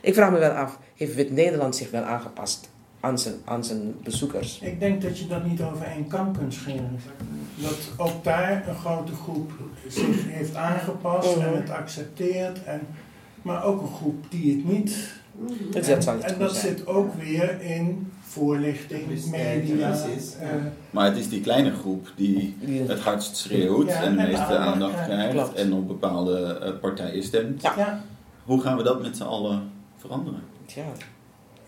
Ik vraag me wel af, heeft Wit-Nederland zich wel aangepast aan zijn, aan zijn bezoekers? Ik denk dat je dat niet over één kam kunt scheren. Dat ook daar een grote groep zich heeft aangepast en het accepteert. En, maar ook een groep die het niet. Dat zal En, het en dat zijn. zit ook weer in voorlichting, media. ja. eh, Maar het is die kleine groep die het hardst schreeuwt Ja, en de meeste aandacht aandacht krijgt. Klopt. en op bepaalde eh, partijen stemt. Ja. ja, Hoe gaan we dat met z'n allen veranderen? Tja,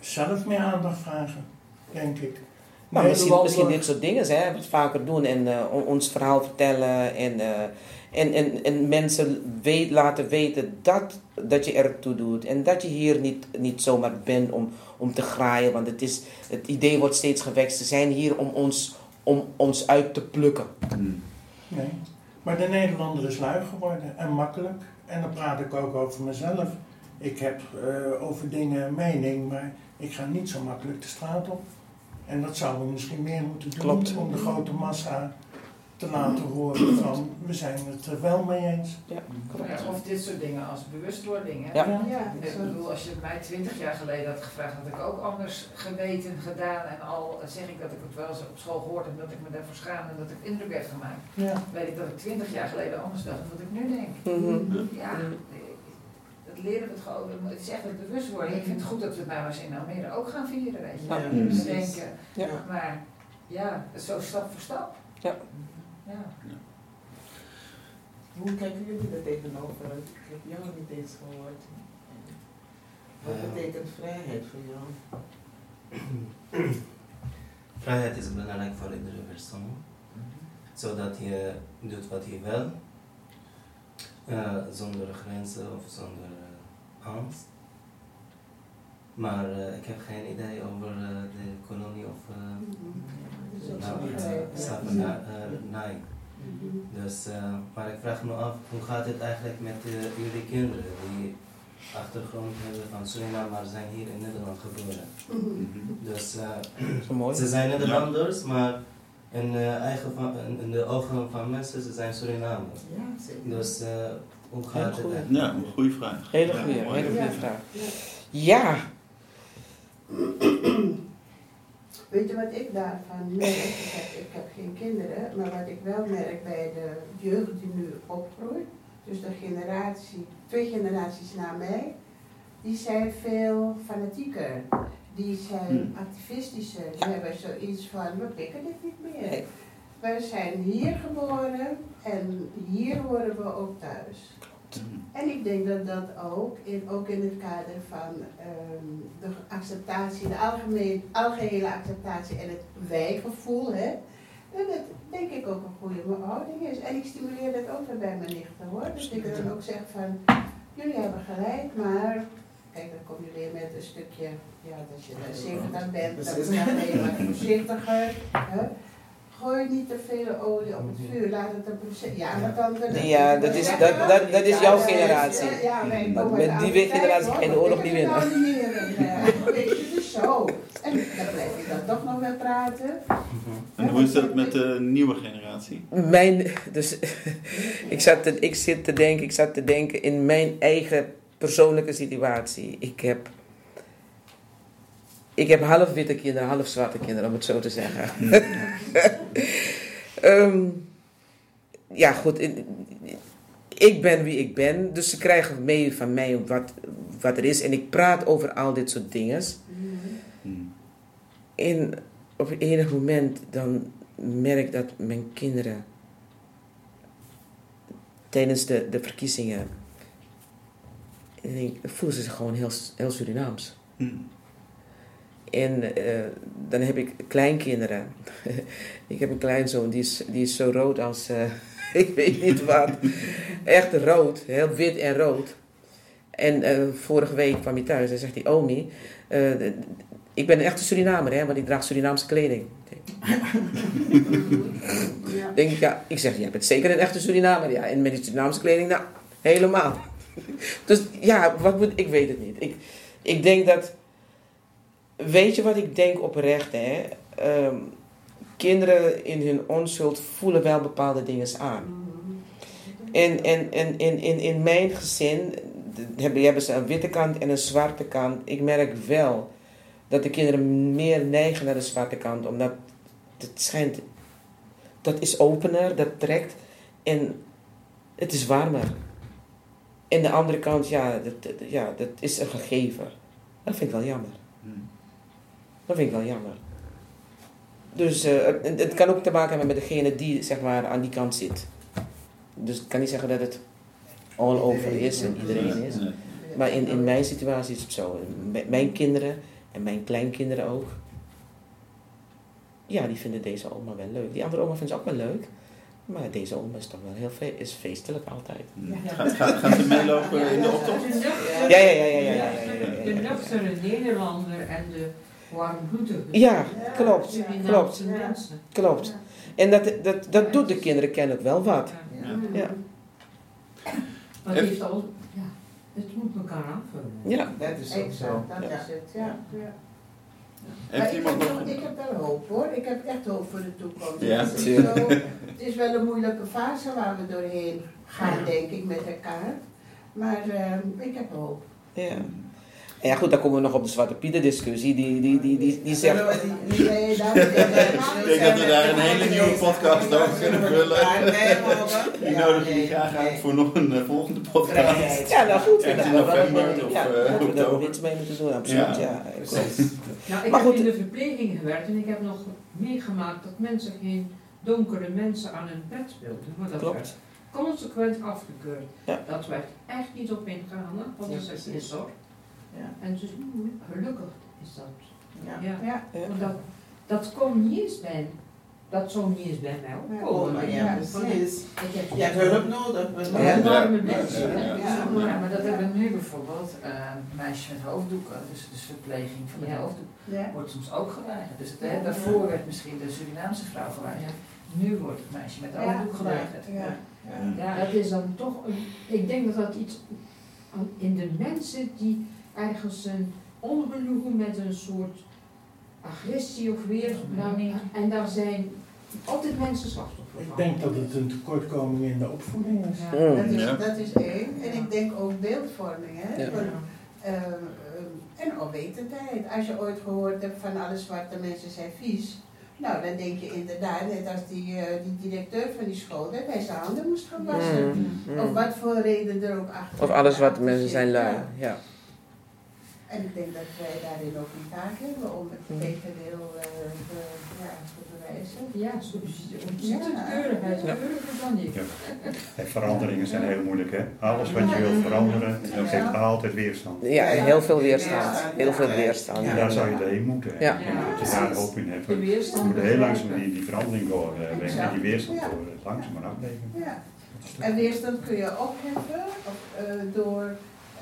zelf meer aandacht vragen, denk ik. Maar misschien, misschien dit soort dingen, hè, wat vaker doen en eh, on- ons verhaal vertellen en, eh, en, en, en mensen weet, laten weten dat, dat je ertoe doet en dat je hier niet, niet zomaar bent om, om te graaien, want het, is, het idee wordt steeds gewekt. Ze zijn hier om ons, om ons uit te plukken. Hmm. Nee. Maar de Nederlander is lui geworden en makkelijk. En dan praat ik ook over mezelf. Ik heb eh, over dingen een mening, maar ik ga niet zo makkelijk de straat op. En dat zouden we misschien meer moeten doen Klopt. om de grote massa te laten horen van we zijn het er wel mee eens. Ja, Of dit soort dingen als bewustwording. Hè? Ja. Ja, Ik bedoel, als je mij twintig jaar geleden had gevraagd, had ik ook anders geweten, gedaan. En al zeg ik dat ik het wel eens op school gehoord heb, dat ik me daarvoor schaamde en dat ik indruk werd gemaakt. Ja. Weet ik dat ik twintig jaar geleden anders dacht dan wat ik nu denk. Mhm. Ja, dat leren we het gewoon. Het is echt het bewustwording. Ik vind het goed dat we het nou eens in Almere ook gaan vieren, weet je. Ja. Dus denken, Ja. maar ja, zo stap voor stap. Ja. Ja. Hoe kijken jullie er tegenover? Ik heb jou niet eens gehoord. Wat Ja. betekent vrijheid voor jou? Vrijheid is belangrijk voor iedere persoon, zodat je doet wat je wil, eh, zonder grenzen of zonder eh, angst. Maar eh, ik heb geen idee over de kolonie of is nou, ook eh, gelijk, ja. slavernij. Dus, eh, maar ik vraag me af, hoe gaat het eigenlijk met eh, jullie kinderen die achtergrond hebben van Suriname, maar zijn hier in Nederland geboren? Dus eh, Zo mooi. ze zijn Nederlanders, maar in, eh, eigen van, in, in de ogen van mensen, ze zijn Surinamers. Ja, zeker. Dus eh, hoe gaat het? Ja, een goede vraag. Hele goede, hele goede vraag. Ja. Ja, Weet je wat ik daarvan merk? Ik heb, ik heb geen kinderen, maar wat ik wel merk bij de jeugd die nu opgroeit, dus de generatie, twee generaties na mij, die zijn veel fanatieker. Die zijn Hmm. activistischer. Die hebben zoiets van, we pikken dit niet meer. Wij zijn hier geboren en hier horen we ook thuis. En ik denk dat dat ook, in, ook in het kader van ehm, de acceptatie, de algemeen, algehele acceptatie en het wijgevoel, hè, dat het denk ik ook een goede houding is. En ik stimuleer dat ook weer bij mijn nichten hoor. Dus ik dan ook zeg van, jullie hebben gelijk, maar kijk, dan kom je weer met een stukje, ja, dat je daar zeker bent, dan ben je wat voorzichtiger. Hè. Gooi niet te veel olie op het vuur, laat het een. Ja, want dan. Ja, dat is- dat- dat- dat is jouw generatie. Ja, met die generatie ga je de oorlog niet winnen. nou niet meer, eh, Weet je, zo. En dan blijf je dan toch nog weer praten. En hoe is dat met de nieuwe generatie? mijn, dus ik, zat te, ik zit te denken, ik zat te denken in mijn eigen persoonlijke situatie. Ik heb, ik heb half witte kinderen, half zwarte kinderen, om het zo te zeggen. Ehm, ja, goed. ik- ben wie ik ben, dus ze krijgen mee van mij wat, wat er is. En ik praat over al dit soort dingen. Hmm. En op enig moment dan merk ik dat mijn kinderen tijdens de, de verkiezingen en ik, voelen ze zich gewoon heel, heel Surinaams. Hmm. En eh, dan heb ik kleinkinderen. ik heb een kleinzoon, die is, die is zo rood als, eh, ik weet niet wat. Echt rood, heel wit en rood. En eh, vorige week kwam hij thuis en zegt hij, Omi, ik ben een echte Surinamer, hè, want ik draag Surinaamse kleding. Ja. Denk ik, ja, ik zeg, jij bent zeker een echte Surinamer, ja. En met die Surinaamse kleding, nou, helemaal. Dus ja, wat moet, ik weet het niet. Ik, ik denk dat, weet je wat ik denk oprecht, hè? Ehm, kinderen in hun onschuld voelen wel bepaalde dingen aan. En, en, en in, in, in mijn gezin hebben, ze een witte kant en een zwarte kant. Ik merk wel dat de kinderen meer neigen naar de zwarte kant, omdat het schijnt, dat is opener, dat trekt en het is warmer. En de andere kant, ja, dat, dat- ja, dat is een gegeven. Dat vind ik wel jammer. Hmm. Dat vind ik wel jammer. Dus eh, het, het kan ook te maken hebben met degene die zeg maar, aan die kant zit. Dus ik kan niet zeggen dat het all over is en iedereen is. Maar in, in mijn situatie is het zo. M- Mijn kinderen En mijn kleinkinderen ook. Ja, die vinden deze oma wel leuk. Die andere oma vindt ze ook wel leuk. Maar deze oma is toch wel heel fe is feestelijk altijd. Gaat, gaat, gaat ze meelopen in de optocht? Ja, ja, ja, ja, ja, ja, ja, ja, De nuchtere Nederlander en de Ja, klopt, klopt, klopt. En dat, dat, dat doet de kinderen kennelijk wel wat. Ja. Maar het heeft al, ja, het moet elkaar aanvullen. Ja. Dat is ook zo. Dat is het, ja. ja. Heeft Maar ik, iemand heb nog... wel, ik heb wel hoop hoor. Ik heb echt hoop voor de toekomst. Ja, het, is tuurlijk. zo, het is wel een moeilijke fase waar we doorheen gaan, denk ik, met elkaar. Maar ehm, ik heb hoop. Ja. En ja, goed, dan komen we nog op de Zwarte Pieten discussie. Die, die, die, die, die zegt... Ik denk dat we daar een hele nieuwe podcast over kunnen vullen. Die nodig ik graag uit voor nog een eh, volgende podcast. Ja, nou goed. In we november of, ja, eh, dat we daar oktober. iets mee moeten doen, absoluut. Ja. Nou, ik heb in de verpleging gewerkt en ik heb nog meegemaakt dat mensen geen donkere mensen aan hun bed wilden. Maar dat Klopt. werd consequent afgekeurd. Ja. Dat werd echt niet op ingegaan, hè, want dat is precies. zorg. Ja. En dus gelukkig is dat. Ja. Ja. Ja. Want dat, dat komt niet eens bij, dat zou niet eens bij mij Oh, opkomen. maar ja, precies. Ik heb Je hebt hulp nodig. we Ja, hebben- enorme Ja. mensen. Ja. Ja. Ja, maar dat hebben we nu bijvoorbeeld, eh, meisjes met hoofddoeken, dus, dus verpleging van de Ja. hoofddoek, Ja. wordt soms ook geweigerd. Dus hè, daarvoor werd misschien de Surinaamse vrouw geweigerd. Nu wordt het meisje met de Ja. hoofddoek geweigerd. Ja. Ja, het is dan toch een, ik denk dat dat iets aan- in de mensen die ergens een ongenoegen met een soort agressie of weer, nou, en daar zijn altijd mensen slachtoffer Ik van. denk dat het een tekortkoming in de opvoeding is. Ja. Mm. Dat is, Ja. dat is één. En ik denk ook beeldvorming. Hè? Ja. En onwetendheid. Als je ooit gehoord hebt van alle zwarte mensen zijn vies. Nou, dan denk je inderdaad, net als die, eh, die directeur van die school, dat hij zijn handen moest gaan wassen. Mm, Of mm. wat voor reden er ook achter. Of alles wat mensen zijn lui. Ja. Ja. En ik denk dat wij daarin ook een taak hebben om het tegendeel eh, be- ja, te bewijzen. Ja, ziet het Ja. keurigheid, keuriger dan. Ja. En veranderingen zijn heel moeilijk, hè? Alles wat je wilt veranderen, dat geeft altijd weerstand. ja, en heel veel weerstand. Heel veel weerstand. En daar zou je doorheen moeten. hè. Ja. Dat je daar hoop in hebt. Je weerstand. moet heel langzaam die, die verandering doorbrengen. En die weerstand door langzaam maar. Ja. En weerstand kun je opheffen of, eh, door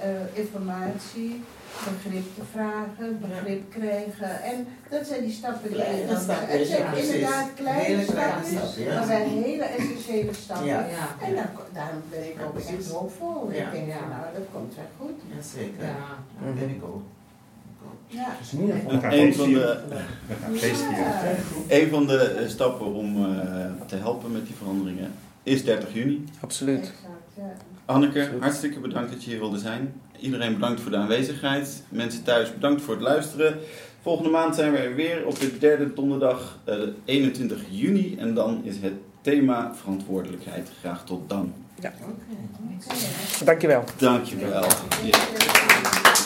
eh, informatie, begrip te vragen, begrip krijgen. En dat zijn die stappen die je dan... stapjes, Het zijn ja, inderdaad kleine Hele kleine stapjes, stappen, ja. maar wel hele essentiële stappen. Ja. Ja. En dan, daarom ben ik Ja, ook echt hoopvol. Ja. Ik denk Ja. nou, dat komt wel goed. Jazeker. Ja. Dat ben ik ook. Ja. Het is in ieder geval We gaan Een van de, een van de eh, stappen om eh, te helpen met die veranderingen is 30 juni. Absoluut. Exact, ja. Anneke, hartstikke bedankt dat je hier wilde zijn. Iedereen bedankt voor de aanwezigheid. Mensen thuis, bedankt voor het luisteren. Volgende maand zijn we er weer op de derde donderdag, eh, 21 juni. En dan is het thema verantwoordelijkheid. Graag tot dan. Oké. Dankjewel. Dankjewel. Ja. Ja.